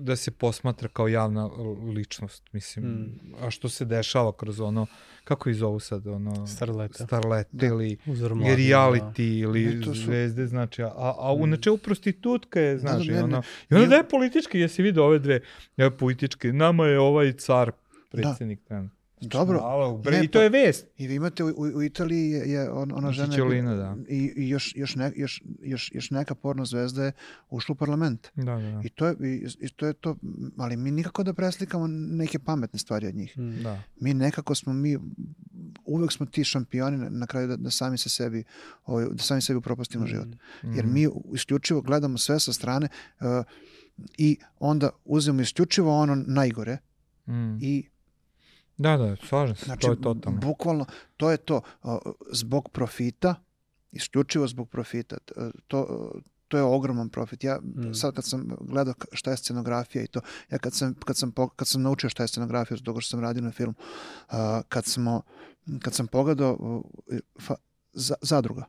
da se posmatra kao javna ličnost, mislim, Mm. a što se dešava kroz ono, kako ih zovu sad, ono, Starleta. starlete Da. ili Uzor i mladih, reality ili Ne, to su- zvezde, znači, a, a u Mm. načelu prostitutka je, Da, znaš, da, i ne. ono, i onda da je politički, jesi vidio ove dve, ja, političke, nama je ovaj car predsjednik trenutno. Dobro. Alo, bre, Ne, I to je vest. I vi imate u, u, Italiji je, je on, ona žena je Cicciolina, da. i, i još, još, ne, još, još, još neka porno zvezda je ušla u parlament. Da, da, da. I to, je, i, i to je to, ali mi nikako da preslikamo neke pametne stvari od njih. Mm. da. Mi nekako smo mi, uvek smo ti šampioni na, na kraju da, da sami se sebi, ovaj, da sami sebi upropastimo Mm. život. Jer Mhm. mi isključivo gledamo sve sa strane uh, i onda uzmemo isključivo ono najgore Mm. i Da, da, slažem se, Znači, to je totalno. bukvalno, to je to. Zbog profita, isključivo zbog profita. To, to je ogroman profit. Ja Mm. sad kad sam gledao šta je scenografija i to, ja kad sam, kad sam, kad sam naučio šta je scenografija, zbog što sam radio na film, uh, kad, smo, kad sam pogledao fa, za, zadruga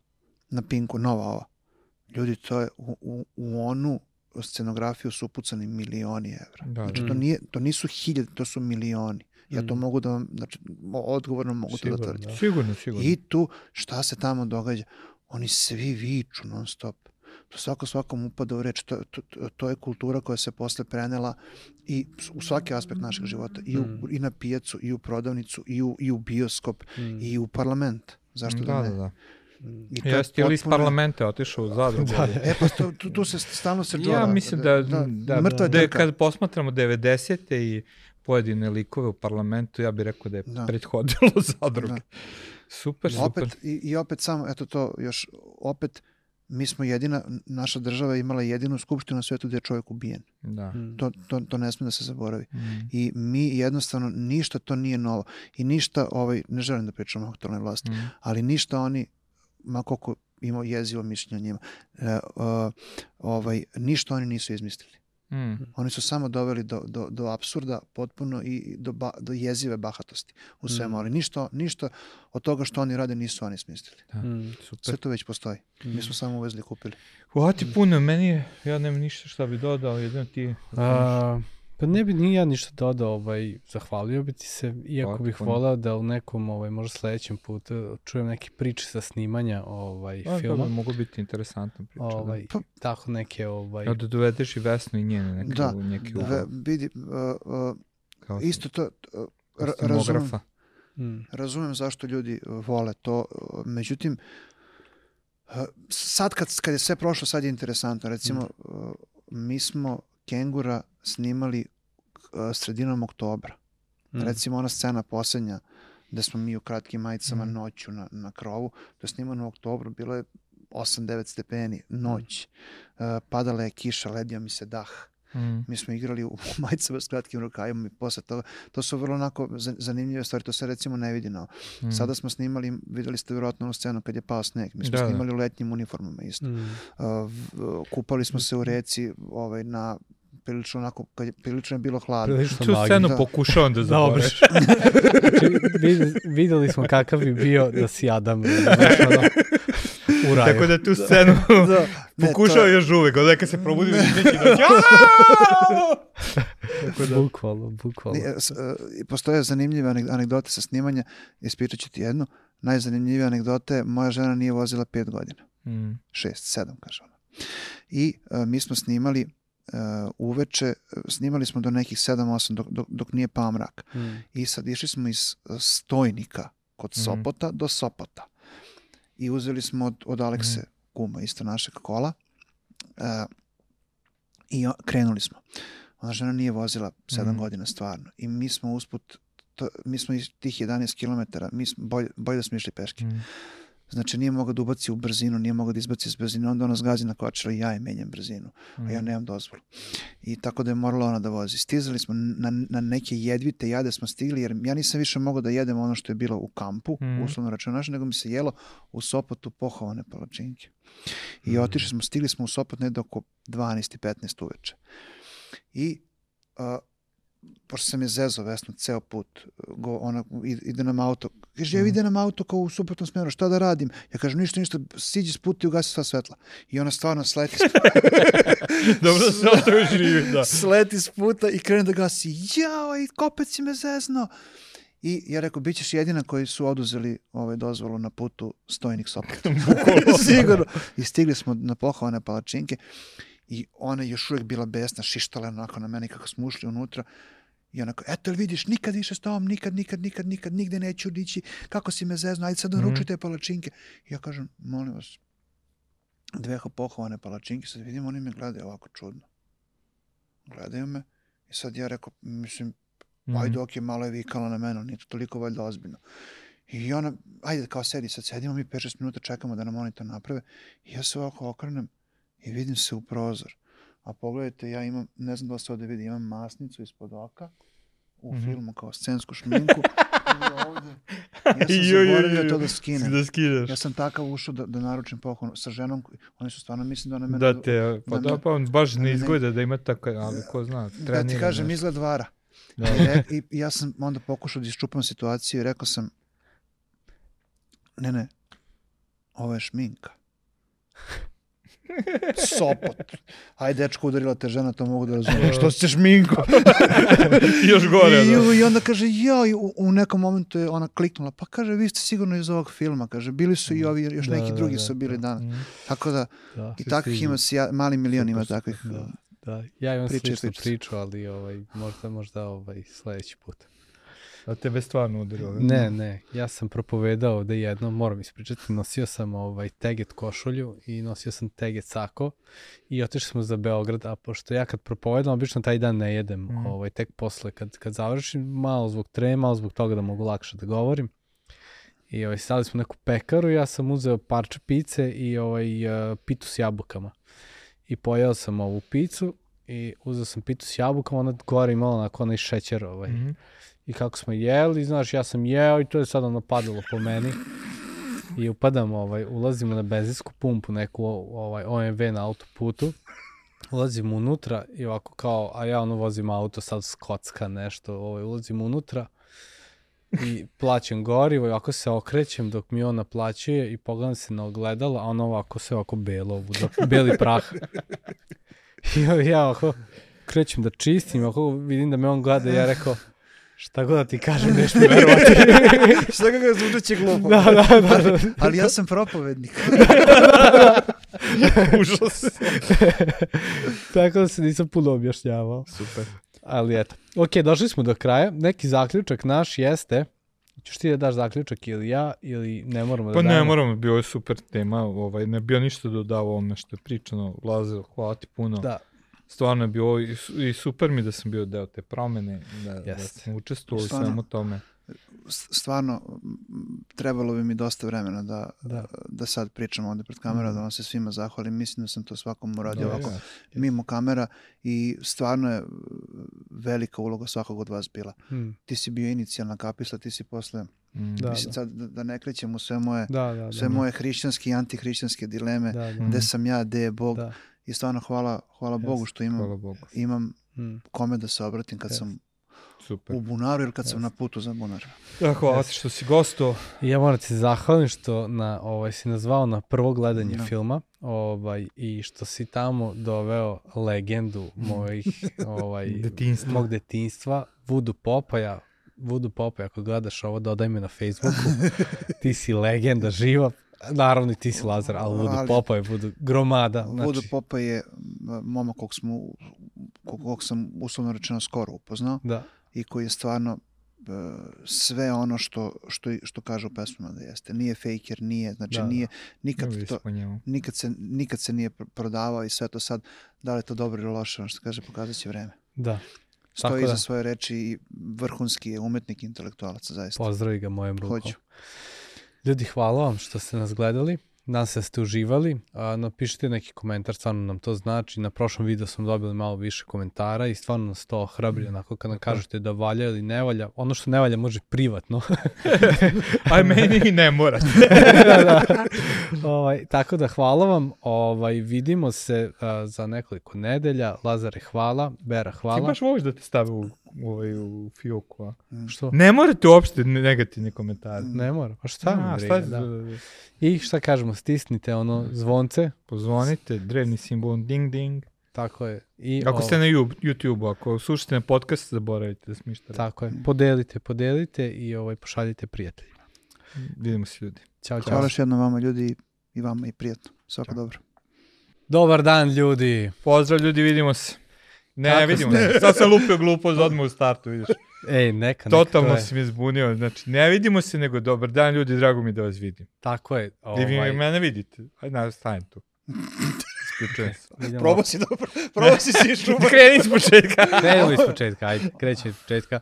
na Pinku, nova ova, ljudi, to je u, u, u onu scenografiju su upucani milioni evra. Da, Znači, da. to, nije, to nisu hiljade, to su milioni. Ja to Mm. mogu da vam, znači, odgovorno mogu to da Sigurno, tvrdim. da. Sigurno, sigurno. I tu, šta se tamo događa? Oni svi viču non stop. To svako svakom upada u reč. To, to, to- je kultura koja se posle prenela i u svaki aspekt našeg života. I, u, Mm. i na pijacu, i u prodavnicu, i u, i u bioskop, Mm. i u parlament. Zašto da, da, ne? da, da. I Jeste ili iz potpuno- parlamenta otišao u zadrugu. Da, da. E pa to, tu, tu se stalno se džora. Ja mislim da, da, da, mrtva da, je trka. kad posmatramo 90. i pojedine likove u parlamentu, ja bih rekao da je Da. prethodilo zadruge. Da. Super, super. Opet, i, I opet samo, eto to još, opet mi smo jedina, naša država je imala jedinu skupštinu na svetu gde je čovjek ubijen. Da. Mm. To, to, to ne sme da se zaboravi. Mm. I mi jednostavno, ništa to nije novo. I ništa, ovaj, ne želim da pričam o aktualnoj vlasti, Mm. ali ništa oni, ma koliko imao jezivo mišljenje o njima, e, o, ovaj, ništa oni nisu izmislili. Mm. Oni su samo doveli do, do, do apsurda potpuno i do, ba, do jezive bahatosti u svemu, Mm. ali ništa, ništa od toga što oni rade nisu oni smislili. Mm. Super. Sve to već postoji. Mi Mm. smo samo uvezli i kupili. Hvala ti puno, meni je, ja nemam ništa šta bi dodao, jedino ti. A, pa ne bi ni ja ništa dodao, ovaj, zahvalio bi ti se, iako bih volao da u nekom, ovaj, možda sledećem putu čujem neke priče sa snimanja ovaj, A, to filma. bi moglo biti interesantna priča. Ovaj, Pa- tako neke, ovaj, Da. da dovedeš i Vesnu i njene neke, Da, u neki Da. Ve, vidi, uh, uh, isto to, uh, razumem, mm, razumem zašto ljudi vole to, uh, međutim, uh, sad kad, kad je sve prošlo, sad je interesantno. Recimo, uh, mi smo Kengura snimali sredinom oktobra. mm. Recimo ona scena poslednja da smo mi u kratkim majicama Mhm. noću na, na krovu, to je snimano u oktobru, bilo je 8-9 stepeni, noć. Uh, padala je kiša, ledio mi se dah. Mm. Mi smo igrali u majicama s kratkim rukavima i posle toga. To su vrlo onako za- zanimljive stvari, to se recimo ne vidi na Mm. Sada smo snimali, videli ste vjerojatno onu scenu kad je pao sneg. Mi smo Da, da. snimali u letnjim uniformama isto. Mm. Uh, kupali smo se u reci ovaj, na prilično onako, kad je prilično je bilo hladno. Prilično Tu scenu Da. pokušavam da Dobro. zaboravim. Znači, vid- videli smo kakav bi bio da si Adam. Ono, u raju. Tako da tu scenu Da, pokušao to- još uvek, od kad se probudi neki dođe. Tako da, Bukvalno, bukvalno. Nije, s- e, postoje zanimljive anegdote sa snimanja, ispričat ću ti jednu. Najzanimljivije anegdote, moja žena nije vozila pet godina. Mm. Šest, sedam, kaže ona. I e, mi smo snimali uveče, e, snimali smo do nekih 7-8 dok, dok, dok nije pao mrak. Mm. I sad išli smo iz e, Stojnika kod Mhm. Sopota do Sopota. I uzeli smo od, od Alekse Mhm. kuma, isto našeg kola. E, I krenuli smo. Ona žena nije vozila 7 Mhm. godina stvarno. I mi smo usput, to, mi smo iz tih 11 km, mi smo, bolje, bolje da smo išli peške. Mm. Znači nije mogao da ubaci u brzinu, nije mogao da izbaci iz brzine, onda ona zgazi na kočilo i ja je menjam brzinu, a ja Mm. nemam dozvolu. I tako da je morala ona da vozi. Stizali smo na, na neke jedvite jade smo stigli, jer ja nisam više mogao da jedem ono što je bilo u kampu, Mhm. uslovno računaš, nego mi se jelo u Sopotu pohovane palačinke. I Mhm. otišli smo, stigli smo u Sopot negde oko 12 i 15 uveče. I a, pošto sam je zezo Vesnu ceo put, go, ona ide, nam auto. Kaže, ja Mhm. ide nam auto kao u suprotnom smeru, šta da radim? Ja kažem, ništa, ništa, siđi s puta i ugasi sva svetla. I ona stvarno sleti s Dobro da se živi, da. sleti s puta i krene da gasi. Jao, i kopec si me zezno. I ja rekao, bit ćeš jedina koji su oduzeli ovaj dozvolu na putu stojnik Sopot. Sigurno. I stigli smo na pohovane palačinke i ona je još uvijek bila besna, šištala onako na mene kako smo ušli unutra. I onako, eto li vidiš, nikad više s tobom, nikad, nikad, nikad, nikad, nigde neću dići, kako si me zezno, ajde sad Mhm. naručuj te palačinke. I ja kažem, molim vas, dve pohovane palačinke, sad vidim, oni me gledaju ovako čudno. Gledaju me i sad ja rekao, mislim, Mhm. ajde, ok, malo je vikala na mene, nije to toliko valjda ozbiljno. I ona, ajde, kao sedi, sad sedimo mi 5-6 minuta, čekamo da nam oni to naprave. I ja se ovako okrenem i vidim se u prozor. A pogledajte, ja imam, ne znam da se ovde vidi, imam masnicu ispod oka u Mhm. filmu kao scensku šminku. Ovde. Ja sam joj, zaboravio joj. to da skinem. Da skidaš. Ja sam takav ušao da, da naručim poklon sa ženom. Oni su stvarno, mislim da ona mene... Da te, pa da da, pa on baš da ne me- izgleda da ima tako, ali ko zna, da trenira. ti kažem, nešto. izgled vara. Da. I, I ja sam onda pokušao da iščupam situaciju i rekao sam ne, ne, ovo je šminka. Sopot. Aj, dečko, udarila te žena, to mogu da razumijem. Što si se šminko? I još gore, I, da. I onda kaže, ja, u, u nekom momentu je ona kliknula, pa kaže, vi ste sigurno iz ovog filma, kaže, bili su i ovi, još Da, neki da, drugi da, su bili da. danas. Mm. Tako da, Da. i takvih ima, sja, mali milion ima takvih. Da, da. Ja imam Priče sličnu priču, ali ovaj, možda, možda ovaj, sledeći put. A tebe stvarno udarilo. Ne, ne, ja sam propovedao da jedno, moram ispričati, nosio sam ovaj teget košulju i nosio sam teget sako i otišli smo za Beograd, a pošto ja kad propovedam, obično taj dan ne jedem, Mhm. ovaj, tek posle kad, kad završim, malo zbog treme, malo zbog toga da mogu lakše da govorim. I ovaj, stali smo neku pekaru, ja sam uzeo parče pice i ovaj, uh, pitu s jabukama. I pojeo sam ovu picu i uzeo sam pitu s jabukama, ona gore imala onako onaj šećer. Ovaj. Mhm. I kako smo jeli, znaš, ja sam jeo i to je sad ono padalo po meni. I upadam, ovaj, ulazimo na benzinsku pumpu, neku ovaj, OMV na autoputu. Ulazimo unutra i ovako kao, a ja ono vozim auto, sad skocka nešto, ovaj, ulazim unutra i plaćam gorivo i ovako se okrećem dok mi on naplaćuje i pogledam se na ogledalo, a ono ovako sve ovako belo, ovuda, beli prah. I ja ovako krećem da čistim, ovako vidim da me on gleda i ja rekao, šta god da ti kažem, neš mi verovati. Šta kako zvučeće glupo. da, da, da, da. Ali ja sam propovednik. Užas. Tako da se nisam puno objašnjavao. Super. Ali eto. Ok, došli smo do kraja. Neki zaključak naš jeste, ćeš ti da daš zaključak ili ja, ili ne moramo da Pa ne dajemo? moramo, bio je super tema, ovaj, ne bio ništa dodao ovome što je pričano, Lazar, hvala ti puno. Da, Stvarno je bio i, su- i super mi da sam bio deo te promene, da, da sam učestvovao u svemu tome. Stvarno, trebalo bi mi dosta vremena da, Da. da. sad pričam ovde pred kamerom, da vam se svima zahvalim. Mislim da sam to svakom uradio Da, ovako ja. mimo kamera i stvarno je velika uloga svakog od vas bila. hm, Ti si bio inicijalna kapisla, ti si posle, Mm. Da, mislim sad da, da ne krećem u sve moje, da, da. sve da, moje hrišćanske i antihrišćanske dileme, da, da, gde sam ja, gde je Bog. da. I stvarno hvala, hvala Bogu što imam, Hvala Bogu. imam hm. kome da se obratim kad Jeste. sam Super. u bunaru ili kad sam na putu za bunar. Da, hvala ti što si gostao. Ja moram ti se zahvalim što na, ovaj, si nazvao na prvo gledanje Da. filma ovaj, i što si tamo doveo legendu mojih, ovaj, Detinjstva. mog detinjstva, Vudu Popaja. Vudu Popaja, ako gledaš ovo, dodaj me na Facebooku. ti si legenda živa. Naravno i ti si Lazar, ali Vudu Ali- Popaj, Vudu gromada. Znači, Vodo Popa je momak kog, smo, kog, kog sam uslovno rečeno skoro upoznao Da, i koji je stvarno e, sve ono što, što, što kaže u pesmama da jeste. Nije fejker, nije, znači Da, da. nije, nikad, to, nikad, se, nikad se nije pr- prodavao i sve to sad, da li je to dobro ili loše, ono što kaže, pokazat će vreme. da. Stoji Tako iza da. svoje reči i vrhunski je umetnik i intelektualac, zaista. Pozdravi ga mojom rukom. Hoću. Ljudi, hvala vam što ste nas gledali. Nadam se da ste uživali. A, napišite neki komentar, stvarno nam to znači. Na prošlom videu smo dobili malo više komentara i stvarno nas to hrabri, onako kad nam kažete da valja ili ne valja. Ono što ne valja može privatno. Aj, meni i ne mora. da, da. Ovaj, tako da hvala vam. Ovaj, vidimo se a, za nekoliko nedelja. Lazare, hvala. Bera, Ti hvala. baš voliš da te stave u, u, ovaj, u fioku, a? Što? Ne morate uopšte ne- negativni komentari. Ne mora. Pa šta? A, mi šta, briga, da. I šta kažemo, stisnite ono zvonce. Pozvonite, drevni simbol, ding ding. Tako je. I, Ako o- ste na YouTube-u, ako slušate na podcast, zaboravite da smištate. Tako je. Podelite, podelite i ovaj pošaljite prijateljima. Vidimo se ljudi. Ćao, ćao. Hvala još jednom vama ljudi i vama i prijatno. Svako dobro. Dobar dan, ljudi. Pozdrav ljudi, vidimo se. Ne, Kako vidimo ste? se. Sad sam lupio glupost odmah u startu, vidiš. Ej, neka, neka. Totalno to si me zbunio. Znači, ne vidimo se, nego dobar dan ljudi, drago mi da vas vidim. Tako je. I vi Ovaj, mene vidite. Ajde, na, stajem tu. Isključujem se. Probao si dobro. Probao si si šubar. Kreni iz početka. Krenuli iz početka, ajde, krećemo iz početka.